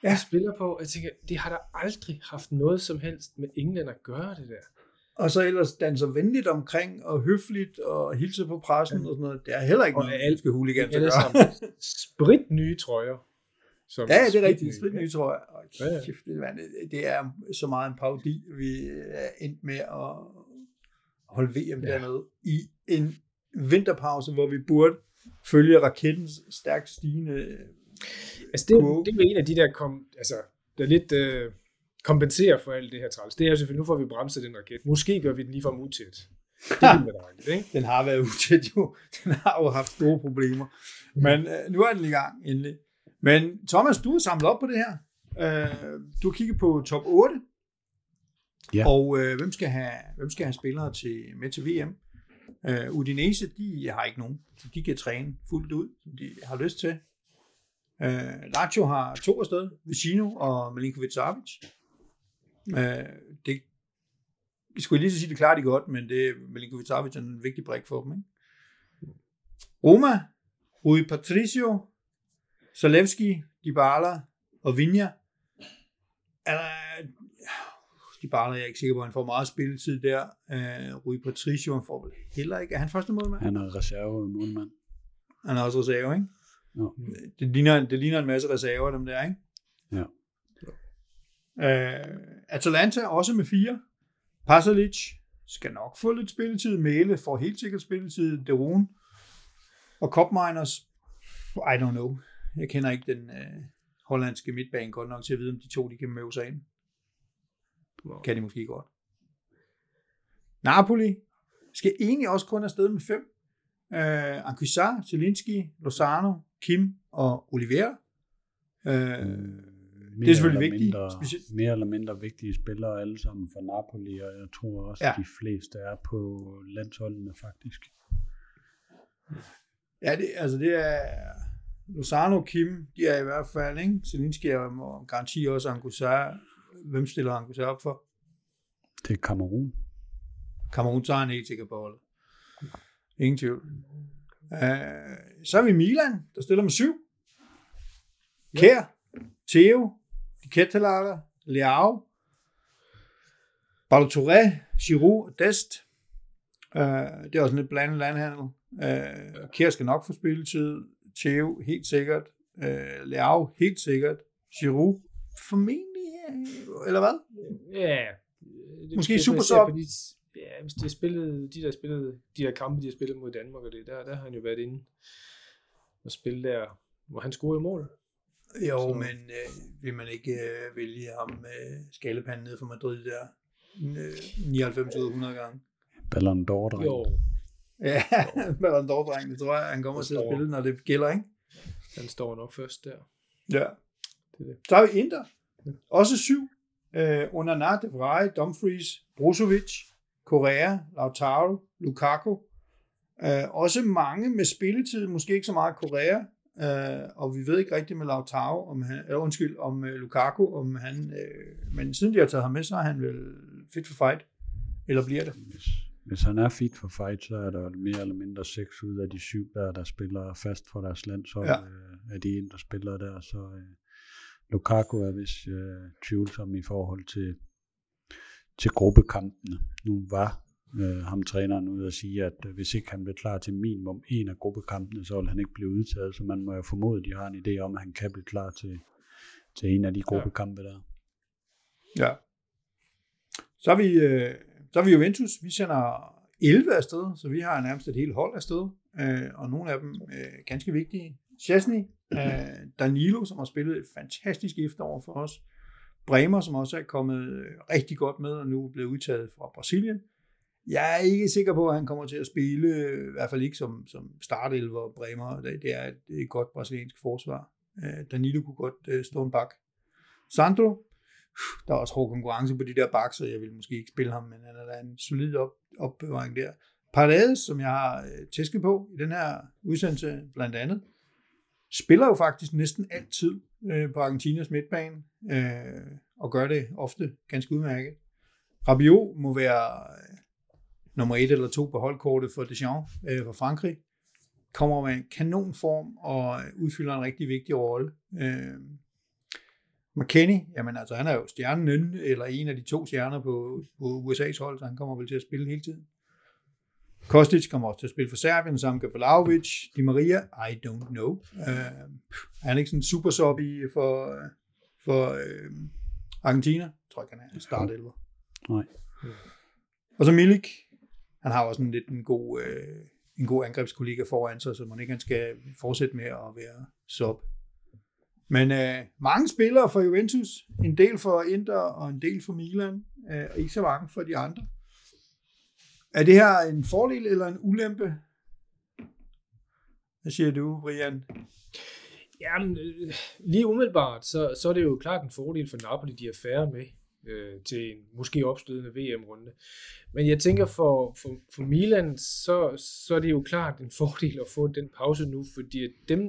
Ja. ja. der spiller på. Jeg tænker, det har der aldrig haft noget som helst med England at gøre, det der. og så ellers danser venligt omkring, og høfligt, og hilse på pressen og sådan noget. Det er heller ikke Og noget, skal hooligans at gøre. sprit nye trøjer. Som Ja, det er rigtigt. Sprit nye, tror jeg. Og Ja, kæft, det, er- det er så meget en parodi, vi er endt med at holde VM ja. Dernede i en vinterpause, hvor vi burde følge rakettens stærkt stigende... Altså, det, er Kurve. det er jo en af de der, kom, altså, der lidt øh, kompenserer for alt det her træls. Det er selvfølgelig, nu får vi bremset den raket. Måske gør vi den lige for utæt. Det er dejligt, ikke? Den har været utæt jo. Den har jo haft store problemer. Men øh, nu er den i gang endelig. Men Thomas, du har samlet op på det her. Øh, du kigger på top 8. Ja. Og øh, hvem, skal have, hvem skal have spillere til, med til VM? Øh, Udinese, de har ikke nogen. Så de kan træne fuldt ud, som de har lyst til. Øh, Lazio har to afsted. Vicino og Milinkovic Savic. Øh, det jeg skulle lige så sige, det klarer de godt, men det Milinkovic Savic er en vigtig brik for dem. Ikke? Roma, Rui Patricio, Zalewski, Dybala og Vinja. Er Dybala er jeg ikke sikker på, at han får meget spilletid der. Uh, Rui Patricio han får vel heller ikke. Er han første målmand? Han er reserve målmand. Han er også reserve, ikke? Jo. Det ligner, det ligner en masse reserver, dem der, ikke? Ja. Uh, Atalanta også med fire. Pasalic skal nok få lidt spilletid. Mæle får helt sikkert spilletid. Derun og Kopminers. I don't know. Jeg kender ikke den uh, hollandske midtbane godt nok til at vide, om de to de kan møve sig ind. Kan de måske godt. Napoli skal egentlig også kun afsted med fem. Uh, Anquisar, Zelinski, Lozano, Kim og Oliveira. Uh, det er selvfølgelig vigtigt. Mindre, specielt. mere eller mindre vigtige spillere alle sammen for Napoli, og jeg tror også, ja. de fleste er på landsholdene faktisk. Ja, det, altså det er Lozano Kim, de er i hvert fald, ikke? Zelinski er garanti også Angussar. Hvem stiller Angussar op for? Det er Kamerun. Kamerun tager han helt sikkert på holdet. Ingen tvivl. Uh, så er vi Milan, der stiller med syv. Kær, Theo, De Ketelager, Leao, Balotore, Giroud og Dest. Uh, det er også en lidt blandet landhandel. Uh, Kjær skal nok få spilletid. Theo helt sikkert. Uh, Leao helt sikkert. Giroud formentlig, eller hvad? Ja. Det, Måske det, super så. De, ja, hvis de har spillet, de der spillet, de der kampe, de har spillet mod Danmark, og det, der, der har han jo været inde og spille der, hvor han scorede mål. Jo, så. men øh, vil man ikke øh, vælge ham med øh, skalepanden ned for Madrid der øh, 99 ud af 100 gange? Ballon d'Or, Jo, Ja, Ballon d'Or, dreng. Det tror jeg, han kommer til at spille, når det gælder, ikke? Den står nok først der. Ja. Det er det. Så har vi Inter. Også syv. Øh, under De Vrij, Dumfries, Brozovic, Correa, Lautaro, Lukaku. Øh, også mange med spilletid, måske ikke så meget Correa, øh, og vi ved ikke rigtigt med Lautaro, om han, øh, undskyld, om øh, Lukaku, om han, øh, men siden de har taget ham med, så er han vel fit for fight, eller bliver det? Hvis han er fit for fight, så er der mere eller mindre seks ud af de syv, der, der spiller fast for deres landshold, ja. øh, af de en, der spiller der. Så øh, Lukaku er vist øh, tvivlsom i forhold til, til gruppekampene. Nu var øh, ham træneren ud og sige, at øh, hvis ikke han bliver klar til minimum en af gruppekampene, så vil han ikke blive udtaget, så man må jo formode, at de har en idé om, at han kan blive klar til, til en af de gruppekampe der. Ja. Så er vi øh, så er vi Juventus, vi sender 11 afsted, så vi har nærmest et helt hold afsted, øh, og nogle af dem øh, ganske vigtige. Chesney, øh, Danilo, som har spillet et fantastisk efterår for os, Bremer, som også er kommet øh, rigtig godt med, og nu er blevet udtaget fra Brasilien. Jeg er ikke sikker på, at han kommer til at spille, øh, i hvert fald ikke som, som startelver Bremer. Det er et, et godt brasiliansk forsvar. Øh, Danilo kunne godt øh, stå en bak. Sandro, der er også hård konkurrence på de der bakser. Jeg vil måske ikke spille ham, men han er da en solid op, opbevaring der. Paredes, som jeg har øh, tæsket på i den her udsendelse blandt andet, spiller jo faktisk næsten altid øh, på Argentinas midtbane, øh, og gør det ofte ganske udmærket. Rabiot må være øh, nummer et eller to på holdkortet for Deschamps øh, for Frankrig. Kommer med en kanonform og øh, udfylder en rigtig vigtig rolle. Øh, McKenny, jamen altså, han er jo stjernen, eller en af de to stjerner på, på USA's hold, så han kommer vel til at spille hele tiden. Kostic kommer også til at spille for Serbien, sammen med Vlaovic, Di Maria, I don't know. Uh, er han ikke sådan super sub i for, for uh, Argentina? Jeg tror ikke, han er start 11. Nej. Og så Milik, han har også en lidt en god, uh, en god angrebskollega foran sig, så man ikke han skal fortsætte med at være sub. Men øh, mange spillere for Juventus, en del for Inter og en del for Milan, øh, og ikke så mange for de andre. Er det her en fordel eller en ulempe? Hvad siger du, Brian? Jamen, øh, lige umiddelbart, så, så er det jo klart en fordel for Napoli, de er færre med øh, til en måske opstødende VM-runde. Men jeg tænker, for, for, for Milan, så, så er det jo klart en fordel at få den pause nu, fordi dem,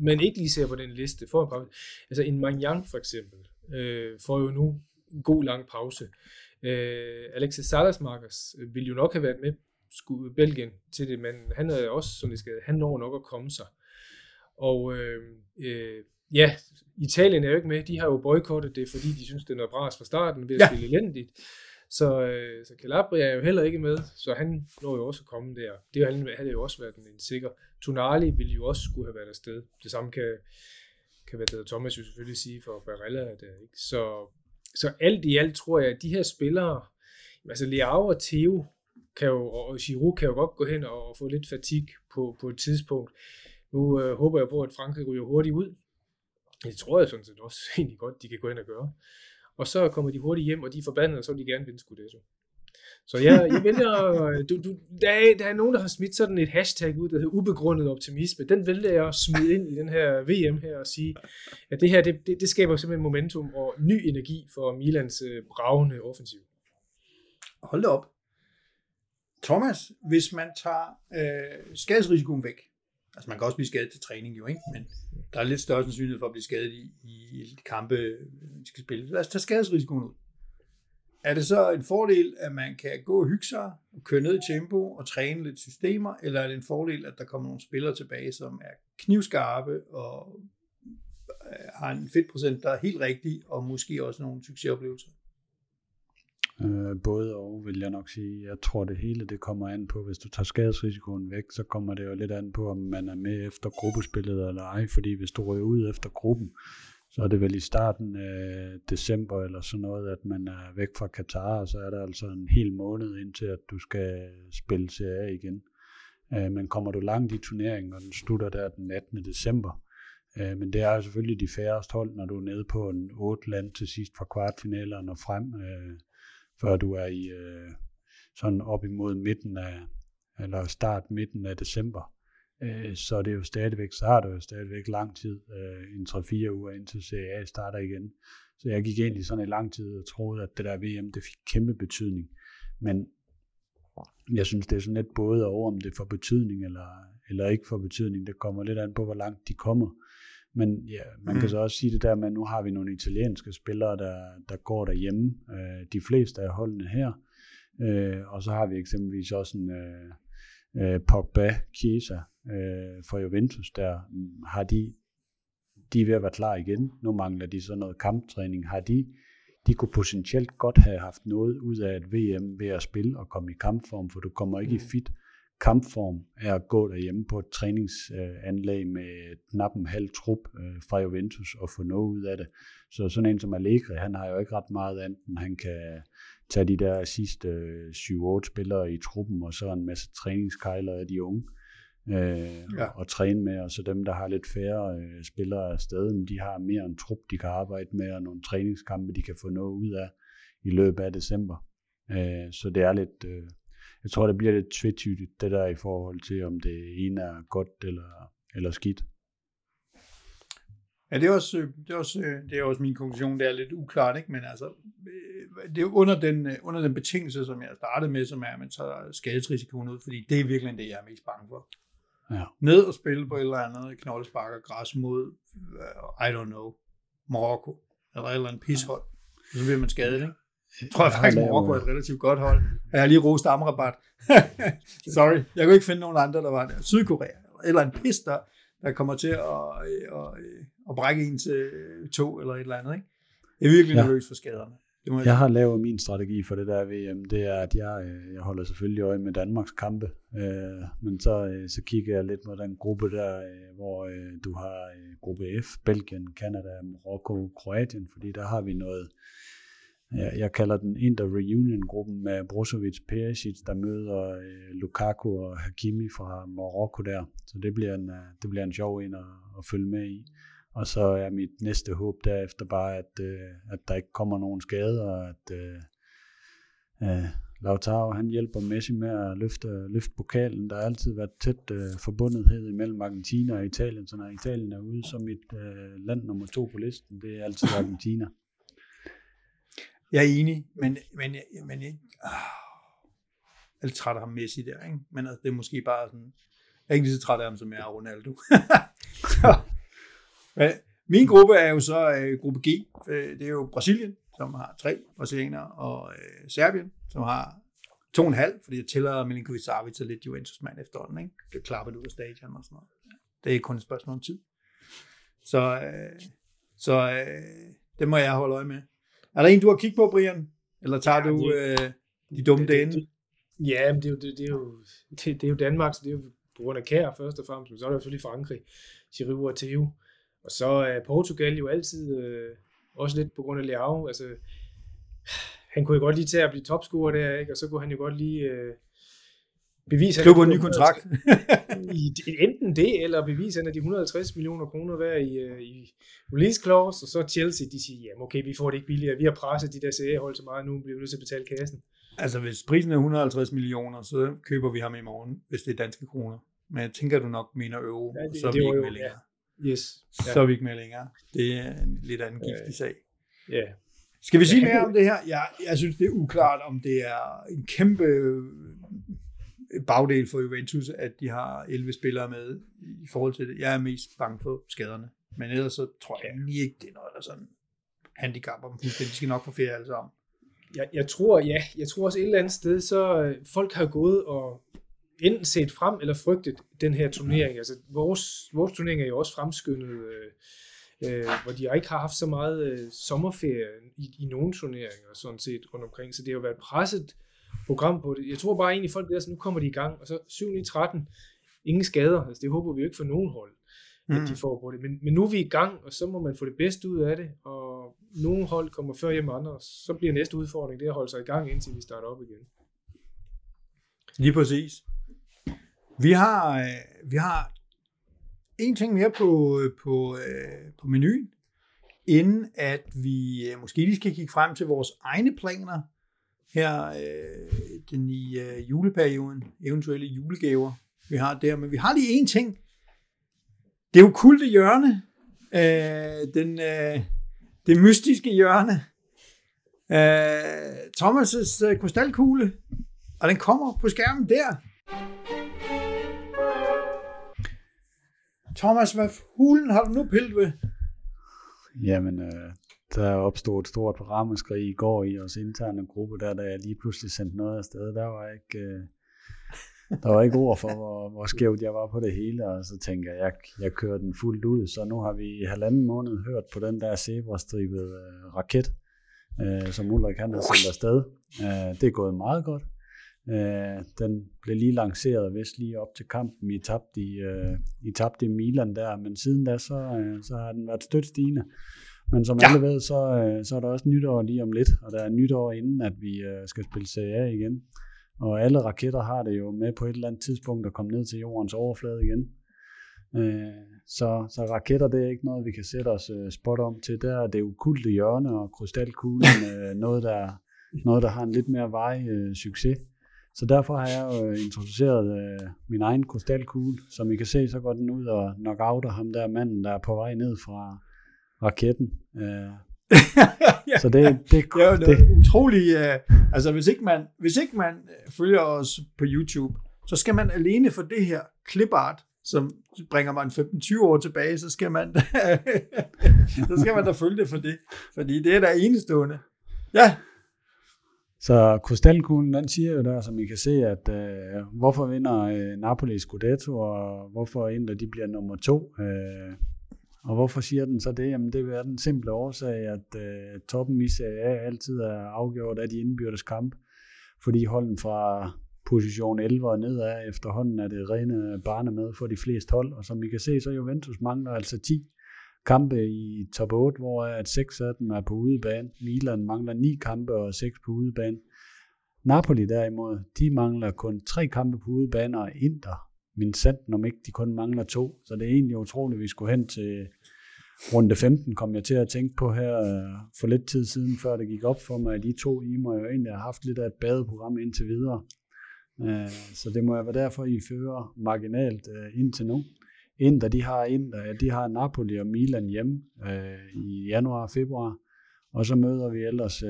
man ikke lige ser på den liste, får en pause. Altså en Magnan for eksempel, øh, får jo nu en god lang pause. Øh, Alexis Salasmakers øh, ville jo nok have været med skulle Belgien til det, men han er også, som det skal, han når nok at komme sig. Og øh, øh, ja, Italien er jo ikke med, de har jo boykottet det, fordi de synes, det er noget bras fra starten ved at ja. spille elendigt. Så, øh, så Calabria er jo heller ikke med, så han når jo også at komme der. Det han, havde jo også været en, en sikker. Tonali ville jo også skulle have været afsted. Det samme kan, kan være Thomas jo selvfølgelig sige for Barella. Der, øh, ikke? Så, så alt i alt tror jeg, at de her spillere, altså Leao og Theo, kan jo, og Giroud kan jo godt gå hen og få lidt fatig på, på et tidspunkt. Nu øh, håber jeg på, at Frankrig ryger hurtigt ud. Det tror jeg sådan set også egentlig godt, de kan gå hen og gøre og så kommer de hurtigt hjem, og de er forbandede, og så vil de gerne vinde Scudetto. Så jeg, jeg vælger, øh, du, du, der, er, der er nogen, der har smidt sådan et hashtag ud, der hedder ubegrundet optimisme. Den vælger jeg at smide ind i den her VM her og sige, at det her, det, det, det skaber simpelthen momentum og ny energi for Milans øh, bravende offensiv. Hold op. Thomas, hvis man tager øh, skadesrisikoen væk, altså man kan også blive skadet til træning jo, ikke? men der er lidt større sandsynlighed for at blive skadet i, i kampe, vi skal spille. Lad os tage skadesrisikoen ud. Er det så en fordel, at man kan gå og hygge sig, og køre ned i tempo og træne lidt systemer, eller er det en fordel, at der kommer nogle spillere tilbage, som er knivskarpe og øh, har en fedtprocent, der er helt rigtig, og måske også nogle succesoplevelser? Øh, både og, vil jeg nok sige. Jeg tror, det hele det kommer an på, hvis du tager skadesrisikoen væk, så kommer det jo lidt an på, om man er med efter gruppespillet eller ej, fordi hvis du ryger ud efter gruppen, så er det vel i starten af december eller sådan noget, at man er væk fra Katar, og så er der altså en hel måned indtil, at du skal spille Serie igen. Øh, men kommer du langt i turneringen, og den slutter der den 18. december, øh, men det er jo selvfølgelig de færreste hold, når du er nede på en 8 land til sidst fra kvartfinalerne og frem, øh, før du er i øh, sådan op imod midten af, eller start midten af december øh, så det er jo stadigvæk, så har det jo stadigvæk lang tid, øh, en 3-4 uger indtil CA starter igen. Så jeg gik egentlig sådan i lang tid og troede, at det der VM, det fik kæmpe betydning. Men jeg synes, det er sådan lidt både over, om det får betydning eller, eller ikke får betydning. Det kommer lidt an på, hvor langt de kommer. Men ja, man mm. kan så også sige det der med, at nu har vi nogle italienske spillere, der, der går derhjemme. Øh, de fleste af holdene her. Øh, og så har vi eksempelvis også en, øh, øh, Pogba, Chiesa øh, for Juventus der, mm, har de, de er ved at være klar igen. Nu mangler de så noget kamptræning. Har de, de kunne potentielt godt have haft noget ud af et VM ved at spille og komme i kampform, for du kommer ikke mm. i fit kampform er at gå derhjemme på et træningsanlæg med knap en halv trup øh, fra Juventus og få noget ud af det. Så sådan en som Allegri, han har jo ikke ret meget andet, end han kan tage de der sidste 7-8 spillere i truppen, og så en masse træningskejler af de unge øh, ja. og, og træne med, og så dem, der har lidt færre øh, spillere af stedet, de har mere en trup, de kan arbejde med, og nogle træningskampe, de kan få noget ud af i løbet af december. Øh, så det er lidt, øh, jeg tror, det bliver lidt tvetydigt, det der i forhold til, om det ene er godt eller, eller skidt. Ja, det er, også, øh, det, er også, øh, det er også min konklusion. Det er lidt uklart, ikke? men altså, øh, det er under den, under den betingelse, som jeg startede med, som er, at man tager skadesrisikoen ud, fordi det er virkelig det, jeg er mest bange for. Ja. Ned og spille på et eller andet knoldespark og græs mod, I don't know, Marokko, eller et eller andet pishold. Ja. Så bliver man skadet, ikke? Jeg tror jeg faktisk, at Marokko er et relativt godt hold. Jeg har lige rost Amrabat. Sorry, jeg kunne ikke finde nogen andre, der var der. Sydkorea, eller en pis, der, der kommer til at, at, at, at brække en til to, eller et eller andet. Ikke? Jeg er virkelig ja. nervøs for skaderne. Det må jeg, jeg har lavet min strategi for det der VM, det er, at jeg, øh, jeg holder selvfølgelig øje med Danmarks kampe, øh, men så, øh, så kigger jeg lidt på den gruppe der, øh, hvor øh, du har øh, gruppe F, Belgien, Kanada, Marokko, Kroatien, fordi der har vi noget, jeg, jeg kalder den Inter Reunion-gruppen med Brozovic, Perisic, der møder øh, Lukaku og Hakimi fra Marokko der. Så det bliver en, øh, det bliver en sjov en at, at følge med i. Og så er mit næste håb derefter bare, at, øh, at der ikke kommer nogen skader, og at øh, øh, Lautaro han hjælper Messi med at løfte, løfte pokalen. Der har altid været tæt øh, forbundethed imellem Argentina og Italien, så når Italien er ude så mit øh, land nummer to på listen, det er altid Argentina. Jeg er enig, men, men, men jeg, øh, jeg er lidt træt af ham Messi der, ikke? men altså, det er måske bare sådan, jeg er ikke lige så træt af ham, som jeg er Ronaldo. så, men, min gruppe er jo så øh, gruppe G, øh, det er jo Brasilien, som har tre brasilianere, og øh, Serbien, som har to og en halv, fordi jeg tæller Milinkovic Savic og lidt Juventus-mand efterhånden, ikke? Det klapper ud af stadion og sådan noget. Det er kun et spørgsmål om tid. Så, øh, så øh, det må jeg holde øje med. Er der en, du har kigget på, Brian? Eller tager ja, du det, øh, de dumme dage? Ja, men det er jo, det, det er jo, det, det er jo Danmark, så det er jo på grund af kær først og fremmest, men så er det selvfølgelig Frankrig, Giroud og Theo. Og så er Portugal jo altid øh, også lidt på grund af Leao. Altså, han kunne jo godt lige tage at blive topscorer der, ikke? og så kunne han jo godt lige øh, Skriv på en ny kontrakt. i, enten det, eller beviser af de 150 millioner kroner hver i, øh, i release clause, og så Chelsea, de siger, jamen okay, vi får det ikke billigere, vi har presset de der seriehold så meget, nu bliver vi nødt til at betale kassen. Altså, hvis prisen er 150 millioner, så køber vi ham i morgen, hvis det er danske kroner. Men jeg tænker, du nok mener euro, ja, det, så er vi ikke med længere. Ja. Yes. Ja. Så er vi ikke med længere. Det er en lidt anden giftig sag. Ja. Skal vi sige mere om det her? Jeg, jeg synes, det er uklart, om det er en kæmpe bagdel for Juventus, at de har 11 spillere med i forhold til det. Jeg er mest bange for skaderne. Men ellers så tror jeg egentlig ikke, det er noget, der sådan handicapper dem. De skal nok få ferie alle sammen. Jeg, jeg tror, ja, jeg tror også et eller andet sted, så øh, folk har gået og enten set frem eller frygtet den her turnering. Altså vores, vores turnering er jo også fremskyndet, øh, øh, hvor de ikke har haft så meget øh, sommerferie i, i nogle turneringer sådan set rundt omkring, så det har jo været presset program på det. Jeg tror bare egentlig, folk der, så nu kommer de i gang, og så 7 i 13, ingen skader, altså det håber vi jo ikke for nogen hold, at mm. de får på det. Men, men nu er vi i gang, og så må man få det bedste ud af det, og nogle hold kommer før hjem andre, og så bliver næste udfordring det at holde sig i gang, indtil vi starter op igen. Lige præcis. Vi har, øh, vi har en ting mere på, på, øh, på menuen, inden at vi øh, måske lige skal kigge frem til vores egne planer her øh, den i øh, juleperioden, eventuelle julegaver, vi har der. Men vi har lige én ting. Det er jo kulte hjørne. Øh, den, øh, det mystiske hjørne. Øh, Thomas' øh, krystalkugle. Og den kommer på skærmen der. Thomas, hvad hulen har du nu pillet ved? Jamen, øh, der opstod et stort ramaskrig i går i vores interne gruppe, der da jeg lige pludselig sendte noget afsted. Der var ikke, øh, der var ikke ord for, hvor, hvor skævt jeg var på det hele, og så tænker jeg, jeg, jeg kører den fuldt ud. Så nu har vi i halvanden måned hørt på den der zebrastribede øh, raket, øh, som Ulrik han har sendt afsted. Øh, det er gået meget godt. Øh, den blev lige lanceret, vist lige op til kampen. I tabte i, øh, I tabte i Milan der, men siden da, så, øh, så har den været stødt stigende. Men som ja. alle ved, så, øh, så er der også nytår lige om lidt, og der er nytår inden, at vi øh, skal spille Serie A igen. Og alle raketter har det jo med på et eller andet tidspunkt at komme ned til jordens overflade igen. Øh, så, så raketter, det er ikke noget, vi kan sætte os spot om til. Der er det ukulte hjørne og krystalkuglen noget, der, noget, der har en lidt mere vej succes. Så derfor har jeg jo introduceret min egen krystalkugle. Som I kan se, så går den ud og knockouter ham der manden, der er på vej ned fra, raketten. Ja, så det, det, det er jo det. utroligt. Uh, altså hvis ikke, man, hvis ikke man øh, følger os på YouTube, så skal man alene for det her clipart, som bringer man 15-20 år tilbage, så skal man så skal man da følge det for det. Fordi det er da enestående. Ja. Så krystalkuglen, den siger jo der, som I kan se, at uh, hvorfor vinder uh, Napoli Scudetto, og hvorfor Inter de bliver nummer to. Uh, og hvorfor siger den så det? Jamen det er den simple årsag, at øh, toppen i Serie A altid er afgjort af de indbyrdes kamp, fordi holden fra position 11 og nedad efterhånden er det rene barne med for de fleste hold, og som I kan se, så Juventus mangler altså 10 kampe i top 8, hvor at 6 af dem er på udebane. Milan mangler 9 kampe og 6 på udebane. Napoli derimod, de mangler kun 3 kampe på udebane, og Inter min sandt om ikke de kun mangler to. Så det er egentlig utroligt, at vi skulle hen til runde 15, kom jeg til at tænke på her øh, for lidt tid siden, før det gik op for mig, at de to I må jo egentlig har haft lidt af et badeprogram indtil videre. Øh, så det må jeg være derfor, I fører marginalt øh, indtil nu. Inter, de har, Inter, de har Napoli og Milan hjemme i januar og februar. Og så møder vi ellers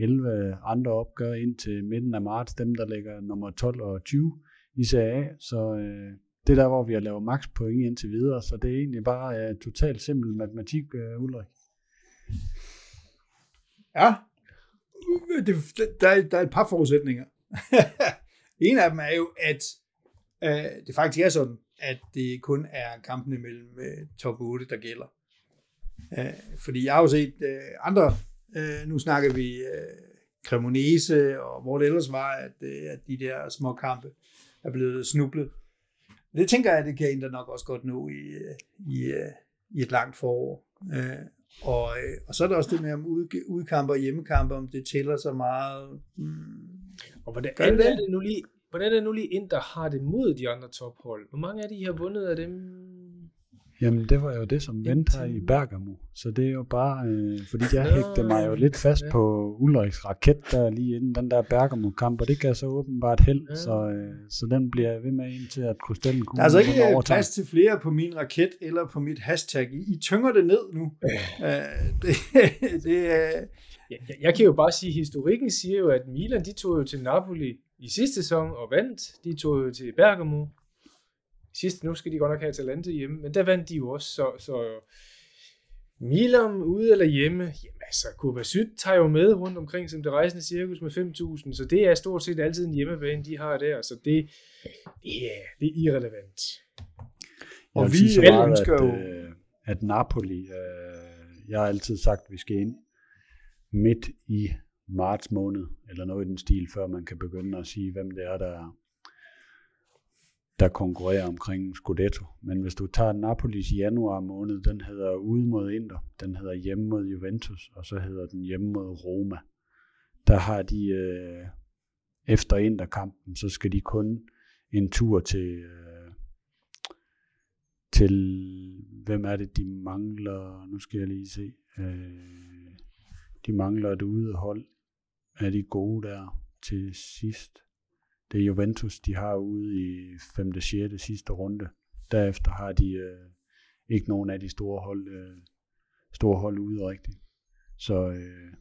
11 andre opgør ind til midten af marts, dem der ligger nummer 12 og 20 i Serie Så øh, det er der, hvor vi har lavet max point indtil videre, så det er egentlig bare øh, totalt simpel matematik, øh, Ulrik. Ja, det, der, der er et par forudsætninger. en af dem er jo, at øh, det faktisk er sådan, at det kun er kampene mellem øh, top 8, der gælder. Uh, fordi jeg har jo set øh, andre, øh, nu snakker vi øh, Cremonese, og hvor det ellers var, at, øh, at de der små kampe, er blevet snublet. Det tænker jeg, det kan Inter nok også godt nå i, i, i et langt forår. Øh, og, og så er der også det med om ud, udkampe og hjemmekampe, om det tæller så meget. Hmm. Og hvordan det? er det nu lige, hvordan er det nu lige ind, der har det mod de andre tophold? Hvor mange af de har vundet af dem? Jamen, det var jo det, som vendte her i Bergamo. Så det er jo bare, øh, fordi jeg hægte mig jo lidt fast ja. på Ulriks raket der lige inden den der Bergamo-kamp, og det gav så åbenbart held, ja. så, øh, så den bliver jeg ved med indtil, at Krystallen kunne Der er altså ikke plads til flere på min raket eller på mit hashtag. I, I tynger det ned nu. Ja. Uh, det, det er... Jeg, jeg kan jo bare sige, at historikken siger jo, at Milan de tog jo til Napoli i sidste sæson og vandt. De tog jo til Bergamo Sidste, nu skal de godt nok have Atalanta hjemme, men der vandt de jo også, så, så Milan ude eller hjemme, jamen altså, Kovacic tager jo med rundt omkring som det rejsende cirkus med 5.000, så det er stort set altid en hjemmebane, de har der, så det, det, er, det er irrelevant. Og vi så meget, ønsker at, jo... Øh, at Napoli, øh, jeg har altid sagt, at vi skal ind midt i marts måned, eller noget i den stil, før man kan begynde at sige, hvem det er, der der konkurrerer omkring Scudetto. Men hvis du tager Napolis januar måned, den hedder ude mod Inter, den hedder hjemme mod Juventus, og så hedder den hjemme mod Roma. Der har de øh, efter Inter-kampen, så skal de kun en tur til, øh, til hvem er det, de mangler, nu skal jeg lige se, øh, de mangler et udehold. Er de gode der til sidst? Det er Juventus, de har ude i 5. og 6. sidste runde. Derefter har de øh, ikke nogen af de store hold, øh, store hold ude rigtigt. Så øh,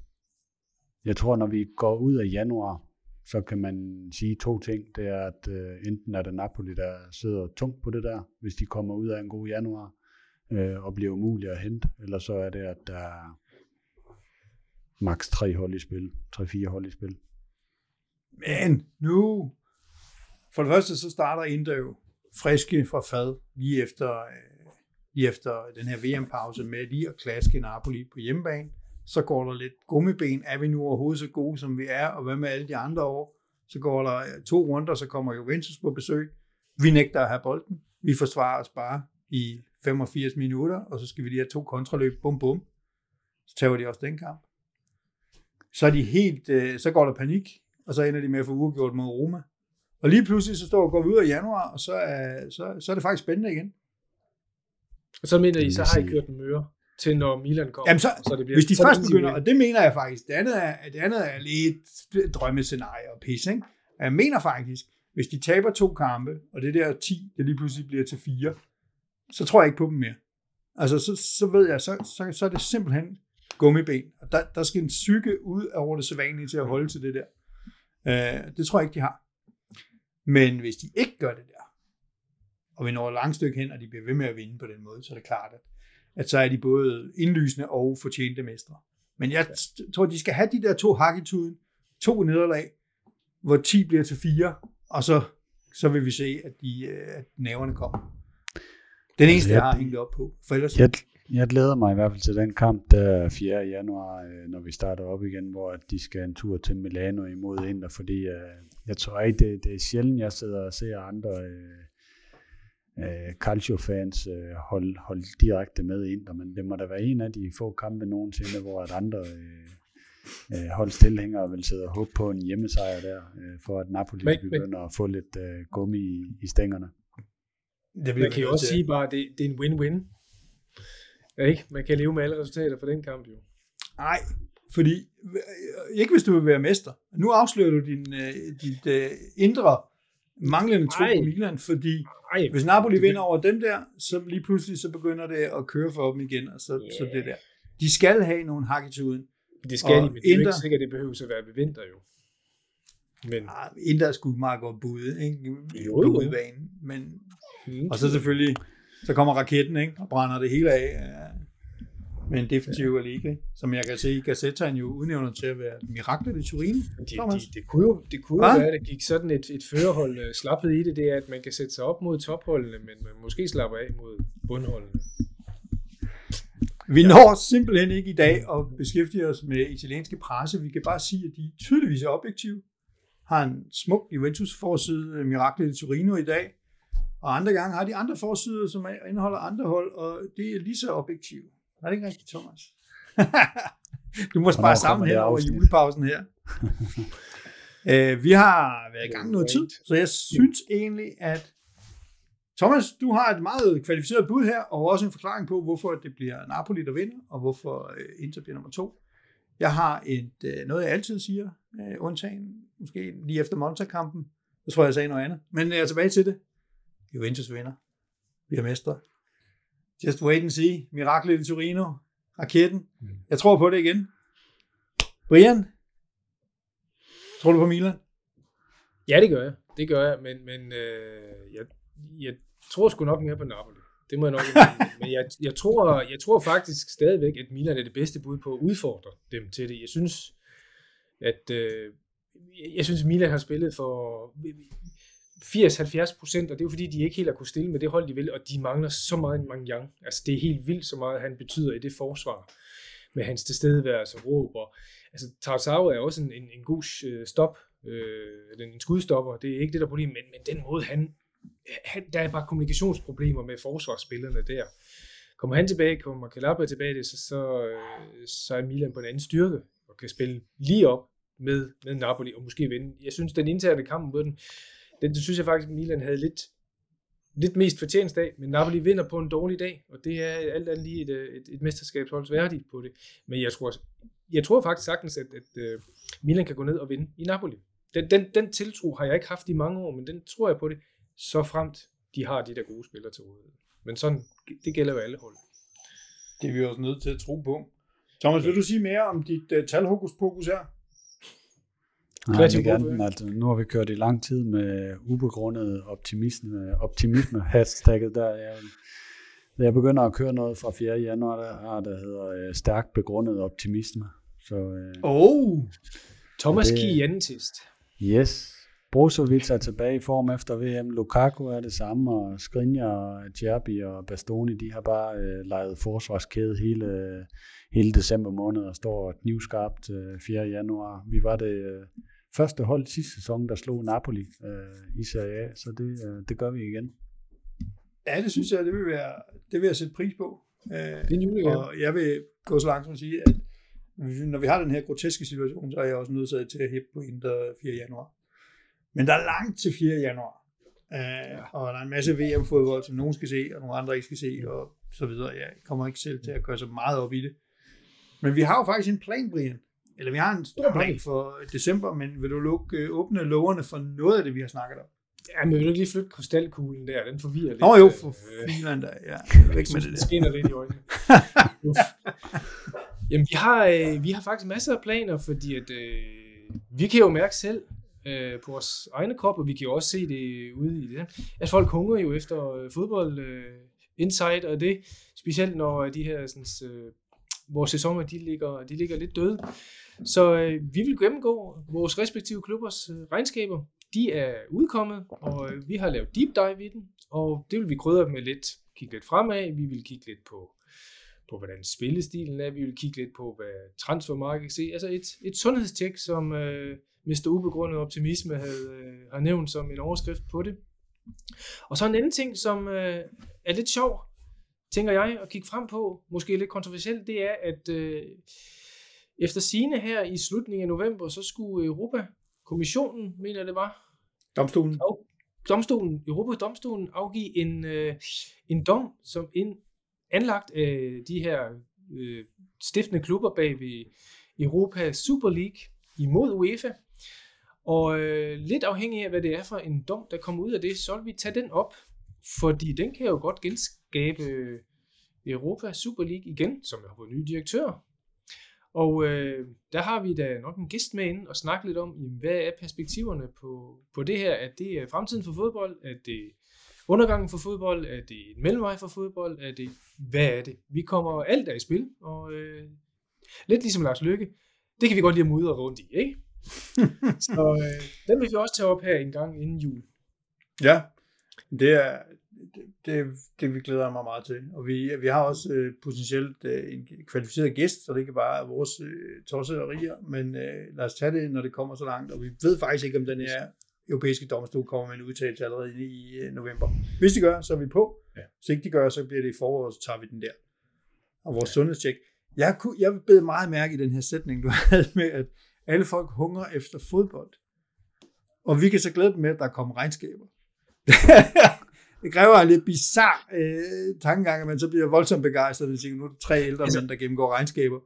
jeg tror, når vi går ud af januar, så kan man sige to ting. Det er, at øh, enten er det Napoli, der sidder tungt på det der, hvis de kommer ud af en god januar, øh, og bliver umulige at hente, eller så er det, at der er maks tre hold i spil, tre-fire hold i spil. Men nu, for det første så starter Inter jo friske fra fad lige efter, øh, lige efter den her VM-pause med lige at klaske Napoli på hjemmebane. Så går der lidt gummiben. Er vi nu overhovedet så gode, som vi er? Og hvad med alle de andre år? Så går der øh, to runder, så kommer Juventus på besøg. Vi nægter at have bolden. Vi forsvarer os bare i 85 minutter, og så skal vi lige have to kontraløb. Bum, bum. Så tager de også den kamp. Så er de helt, øh, så går der panik og så ender de med at få uafgjort mod Roma. Og lige pludselig så står, går vi ud af januar, og så er, så, så er det faktisk spændende igen. Og så mener I, så har I kørt en møre til når Milan kommer. Jamen så, så det bliver, hvis de så først begynder, og det mener jeg faktisk, det andet er, det andet er lidt drømmescenarie og pis, ikke? Jeg mener faktisk, hvis de taber to kampe, og det der 10, det lige pludselig bliver til 4, så tror jeg ikke på dem mere. Altså, så, så ved jeg, så, så, så er det simpelthen gummiben. Og der, der skal en psyke ud over det sædvanlige til at holde til det der. Øh, det tror jeg ikke, de har. Men hvis de ikke gør det der, og vi når et langt stykke hen, og de bliver ved med at vinde på den måde, så er det klart, at, at så er de både indlysende og fortjente mestre. Men jeg tror, de skal have de der to hak i tuden, to nederlag, hvor 10 bliver til 4, og så, så vil vi se, at, de, øh, at næverne kommer. Den eneste, jeg, jeg har hængt op på. For ellers... Jeg, jeg glæder mig i hvert fald til den kamp, der 4. januar, øh, når vi starter op igen, hvor de skal en tur til Milano imod Inter, fordi øh, jeg tror ikke, det, det er sjældent, jeg sidder og ser andre øh, øh, Calcio-fans øh, holde hold direkte med Inter, men det må da være en af de få kampe nogensinde, hvor at andre øh, øh, holdstilhængere vil sidde og håbe på en hjemmesejr der, øh, for at Napoli men, begynder men, at få lidt øh, gummi i, i stængerne. Det Man kan jo også sige bare, at det, det er en win-win Ja, ikke? Man kan leve med alle resultater fra den kamp jo. Nej, fordi øh, ikke hvis du vil være mester. Nu afslører du din, uh, dit uh, indre manglende tro på Milan, fordi Ej. hvis Napoli vinder over dem der, så lige pludselig så begynder det at køre for dem igen, og så, yeah. så det der. De skal have nogle hak i tuden. Det skal og de, men det er ikke sikkert, det behøver at være ved vinter jo. Men... Ah, Inter er sgu meget godt bud, ikke? Jo, jo. Udbanen. Men, mm, og så selvfølgelig så kommer raketten, ikke? Og brænder det hele af med en defensiv ja. liga, som jeg kan se, Gazzetta jo udnævner til at være miraklet i Turin. Det, det, det, kunne jo, det kunne jo være, at det gik sådan et, et førerhold uh, slappet i det, det er, at man kan sætte sig op mod topholdene, men man måske slapper af mod bundholdene. Vi når simpelthen ikke i dag at beskæftige os med italienske presse. Vi kan bare sige, at de tydeligvis er objektive. Har en smuk Juventus-forside, Miraklet i Torino i dag. Og andre gange har de andre forsider, som indeholder andre hold, og det er lige så objektivt. Er det ikke rigtigt, Thomas? du må spare sammen her over julepausen her. Øh, vi har været i gang noget tid, så jeg synes egentlig, at Thomas, du har et meget kvalificeret bud her, og også en forklaring på, hvorfor det bliver Napoli, der vinder, og hvorfor øh, Inter bliver nummer to. Jeg har et, øh, noget, jeg altid siger, øh, undtagen måske lige efter Monza-kampen. Jeg tror, jeg sagde noget andet. Men jeg er tilbage til det. Juventus vinder. Vi er mestre. Just wait and see. Miraklet i Torino. Raketten. Mm. Jeg tror på det igen. Brian? Tror du på Milan? Ja, det gør jeg. Det gør jeg, men, men øh, jeg, jeg tror sgu nok mere på Napoli. Det må jeg nok Men jeg, jeg, tror, jeg tror faktisk stadigvæk, at Milan er det bedste bud på at udfordre dem til det. Jeg synes, at øh, jeg synes, Milan har spillet for 80-70 procent, og det er jo fordi, de ikke helt har kunne stille med det hold, de vil, og de mangler så meget en Mangyang. Altså, det er helt vildt så meget, han betyder i det forsvar med hans tilstedeværelse og råb. Og, altså, Tarzao er også en, en, en god øh, stop, øh, en skudstopper, det er ikke det, der er problemet, men, men den måde, han, han, der er bare kommunikationsproblemer med forsvarsspillerne der. Kommer han tilbage, kommer Calabria tilbage, så, så, øh, så er Milan på en anden styrke, og kan spille lige op med, med Napoli, og måske vinde. Jeg synes, den interne kamp mod den, den det synes jeg faktisk, Milan havde lidt, lidt mest fortjent af, men Napoli vinder på en dårlig dag, og det er alt andet lige et, et, et mesterskabsholds værdigt på det. Men jeg tror, jeg tror faktisk sagtens, at, at, at Milan kan gå ned og vinde i Napoli. Den, den, den tiltro har jeg ikke haft i mange år, men den tror jeg på det, så fremt de har de der gode spillere til rådighed. Men sådan, det gælder jo alle hold. Det er vi også nødt til at tro på. Thomas, vil du sige mere om dit uh, talhokus pokus her? Nej, jeg gerne, at nu har vi kørt i lang tid med ubegrundet optimisme, optimisme hashtagget der. Jeg, jeg begynder at køre noget fra 4. januar, der, der hedder uh, stærkt begrundet optimisme. Så, uh, oh! Thomas det. Yes. Brozovic er tilbage i form efter VM. Lukaku er det samme, og Skriniar, Djerbi og Bastoni, de har bare uh, lejet forsvarskæde hele, hele december måned og står knivskarpt uh, 4. januar. Vi var det uh, første hold sidste sæson, der slog Napoli øh, i Serie A, så det, øh, det gør vi igen. Ja, det synes jeg, det vil, være, det vil jeg sætte pris på. Øh, det er en Og jeg vil gå så langt som at sige, at når vi har den her groteske situation, så er jeg også nødt til at hæppe på Inter 4. januar. Men der er langt til 4. januar. Uh, ja. Og der er en masse VM-fodbold, som nogen skal se, og nogle andre ikke skal se, og så videre. Jeg kommer ikke selv til at gøre så meget op i det. Men vi har jo faktisk en plan, Brian. Eller vi har en stor plan for december, men vil du lukke, øh, åbne loverne for noget af det, vi har snakket om? Ja, men vil du ikke lige flytte krystalkuglen der? Den forvirrer lidt. Nå jo, for øh, filan der. Ja, væk med det der. skinner lidt i øjnene. Jamen, vi har, øh, vi har faktisk masser af planer, fordi at, øh, vi kan jo mærke selv øh, på vores egne krop, og vi kan jo også se det ude i det, at folk hungrer jo efter øh, fodbold, øh, insight og det, specielt når de her sådan, øh, vores sæsoner, de ligger, de ligger lidt døde. Så øh, vi vil gennemgå vores respektive klubbers øh, regnskaber. De er udkommet, og øh, vi har lavet deep dive i den, og det vil vi krydre med lidt, kigge lidt fremad. Vi vil kigge lidt på, på hvordan spillestilen er. Vi vil kigge lidt på, hvad transfermarkedet kan se. Altså et, et sundhedstjek, som øh, Mr. Ubegrundet Optimisme havde, øh, har nævnt som en overskrift på det. Og så en anden ting, som øh, er lidt sjov, tænker jeg, at kigge frem på, måske lidt kontroversielt, det er, at øh, efter sine her i slutningen af november, så skulle Europa-kommissionen, mener det var, Domstolen. Af, domstolen, Europa-domstolen afgive en, øh, en dom, som en, anlagt af de her øh, stiftende klubber bag ved Europa Super League imod UEFA. Og øh, lidt afhængig af, hvad det er for en dom, der kommer ud af det, så vil vi tage den op, fordi den kan jo godt genskabe Europa Super League igen, som har fået nye direktører. Og øh, der har vi da nok en gæst med ind og snakke lidt om, jamen, hvad er perspektiverne på, på det her? Er det fremtiden for fodbold? Er det undergangen for fodbold? Er det en mellemvej for fodbold? Er det, hvad er det? Vi kommer alt af i spil, og øh, lidt ligesom Lars Lykke, det kan vi godt lide at mudre rundt i, ikke? Så øh, den vil vi også tage op her en gang inden jul. Ja, det er, det, det vi glæder mig meget til. Og vi, vi har også øh, potentielt øh, en kvalificeret gæst, så det ikke bare er vores øh, tosserier, men øh, lad os tage det, når det kommer så langt. Og vi ved faktisk ikke, om den her europæiske domstol kommer med en udtalelse allerede i øh, november. Hvis de gør, så er vi på. Ja. Hvis ikke de gør, så bliver det i foråret, så tager vi den der. Og vores ja. sundhedstjek. Jeg, kunne, jeg bed meget mærke i den her sætning, du havde med, at alle folk hungrer efter fodbold. Og vi kan så glæde dem med, at der kommer regnskaber. det kræver en lidt bizarre øh, tankegang, at man så bliver voldsomt begejstret, hvis nu er det tre ældre Altså- mænd, der gennemgår regnskaber.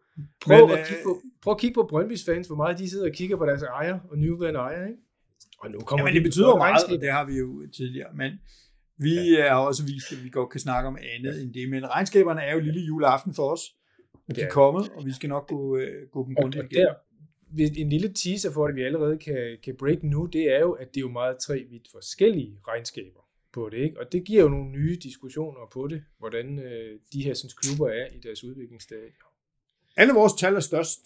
Prøv, Men, at kigge på, prøv at kigge på Brøndby's fans, hvor meget de sidder og kigger på deres ejer og nuværende ejer, ikke? Og nu kommer Jamen, de det betyder jo meget, og det har vi jo tidligere, men vi ja. har også vist, at vi godt kan snakke om andet end det, men regnskaberne er jo lille juleaften for os, og de Ja. er kommet, og vi skal nok gå, øh, gå dem og igennem. der, en lille teaser for, at vi allerede kan, kan break nu, det er jo, at det er jo meget tre vidt forskellige regnskaber på det, ikke? Og det giver jo nogle nye diskussioner på det, hvordan øh, de her sådan, klubber er i deres udviklingsstadie. Alle vores tal er størst.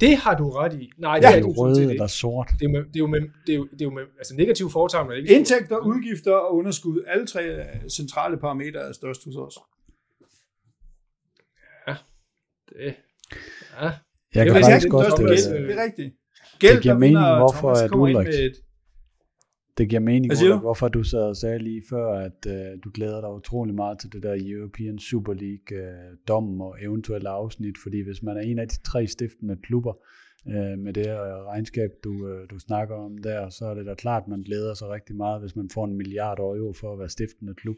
Det har du ret i. Nej, det Ja. er Er du du sådan rød set eller ikke. sort? Det er jo med, det er jo med, det er jo, det er jo med altså negativ foretegn, ikke Indtægter, udgifter og underskud, alle tre øh, centrale parametre er størst hos os. Det, ja. Jeg Jeg kan Det er faktisk godt... gæld, øh, det er rigtigt. Gæld, det giver mening, hvorfor Thomas at ind Ulrik- med et, Det giver mening, du? hvorfor du sad og sagde lige før, at uh, du glæder dig utrolig meget til det der European Super League uh, dom og eventuelle afsnit, fordi hvis man er en af de tre stiftende klubber uh, med det uh, regnskab, du, uh, du snakker om der, så er det da klart, at man glæder sig rigtig meget, hvis man får en milliard euro for at være stiftende klub.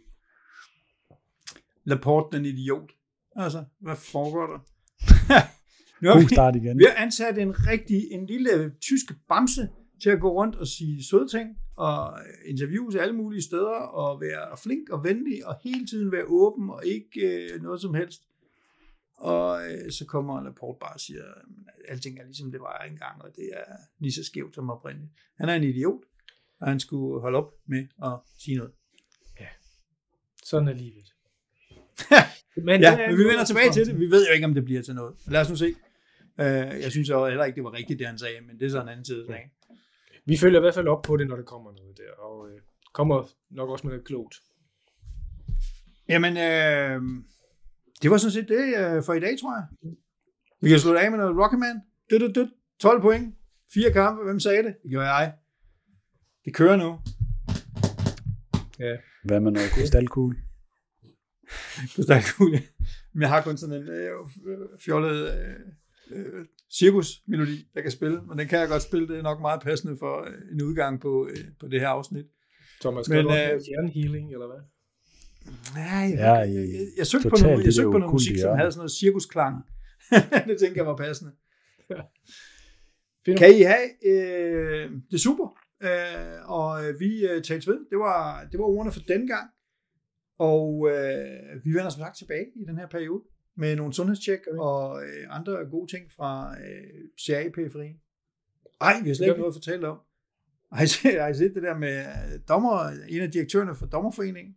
Laporte den idiot. Altså, hvad foregår der? nu har vi, start igen. vi har ansat en rigtig, en lille tysk bamse til at gå rundt og sige søde ting, og interviews alle mulige steder, og være flink og venlig, og hele tiden være åben, og ikke øh, noget som helst. Og øh, så kommer Laporte bare og siger, at alting er ligesom det var engang, og det er lige så skævt som oprindeligt. Han er en idiot, og han skulle holde op med at sige noget. Sådan er livet. Men ja, men vi vender til tilbage til det. Vi ved jo ikke, om det bliver til noget. Lad os nu se. Uh, jeg synes jo heller ikke, det var rigtigt, det han sagde, men det er så en anden side. sagen. Vi følger i hvert fald op på det, når der kommer noget der, og øh, kommer nok også med noget klogt. Jamen, uh, det var sådan set det uh, for i dag, tror jeg. Vi kan slutte af med noget Rocketman. Dut, dut, dut. 12 point. Fire kampe. Hvem sagde det? Det gjorde jeg. Det kører nu. Ja. Hvad med noget krystalkugle? på stærkugle. Men jeg har kun sådan en øh, fjollet øh, øh, cirkusmelodi, jeg kan spille, men den kan jeg godt spille. Det er nok meget passende for øh, en udgang på, øh, på det her afsnit. Thomas, skal Men, du øh, hjernehealing, eller hvad? Nej, jeg, Ja, jeg, jeg, jeg, jeg søgte på noget, jeg søgte på noget musik, som havde sådan noget cirkusklang. det tænker jeg var passende. Fint. Kan I have øh, det er super, øh, og øh, vi øh, tales ved. Det var, det var ordene for den gang. Og øh, vi vender som sagt tilbage i den her periode med nogle sundhedstjek og øh, andre gode ting fra øh, CA-periferien. Ej, vi har slet ikke noget at fortælle om. Har I, set, har I set det der med øh, dommer, en af direktørerne for Dommerforeningen?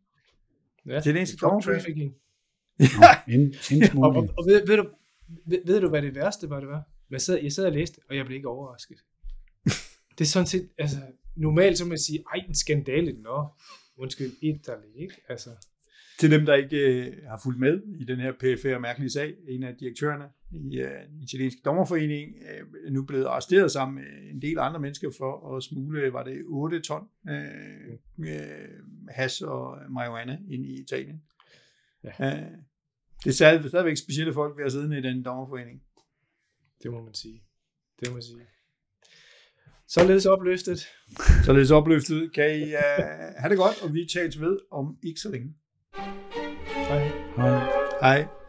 Ja, Italienske drug dommerforening. trafficking. Ind, Og, og, indsmugling. og ved, ved, du, ved, ved du, hvad det værste var, det var? Jeg sad, jeg sad og læste, og jeg blev ikke overrasket. det er sådan set, altså, normalt så må man sige, ej, en skandale, nå, undskyld, Italy, ikke? Altså, Til dem, der ikke øh, har fulgt med i den her PFR mærkelige sag, en af direktørerne i øh, den italienske dommerforening øh, nu blevet arresteret sammen med en del andre mennesker for at smule, var det 8 ton øh, øh, hash og marijuana ind i Italien. Ja. Øh, det er stadig, stadigvæk specielle folk ved at sidde i den dommerforening. det må man sige. Det må man sige. Således opløftet. Således opløftet. Kan I øh, have det godt, og vi tales ved om ikke så længe. Hi. Hi.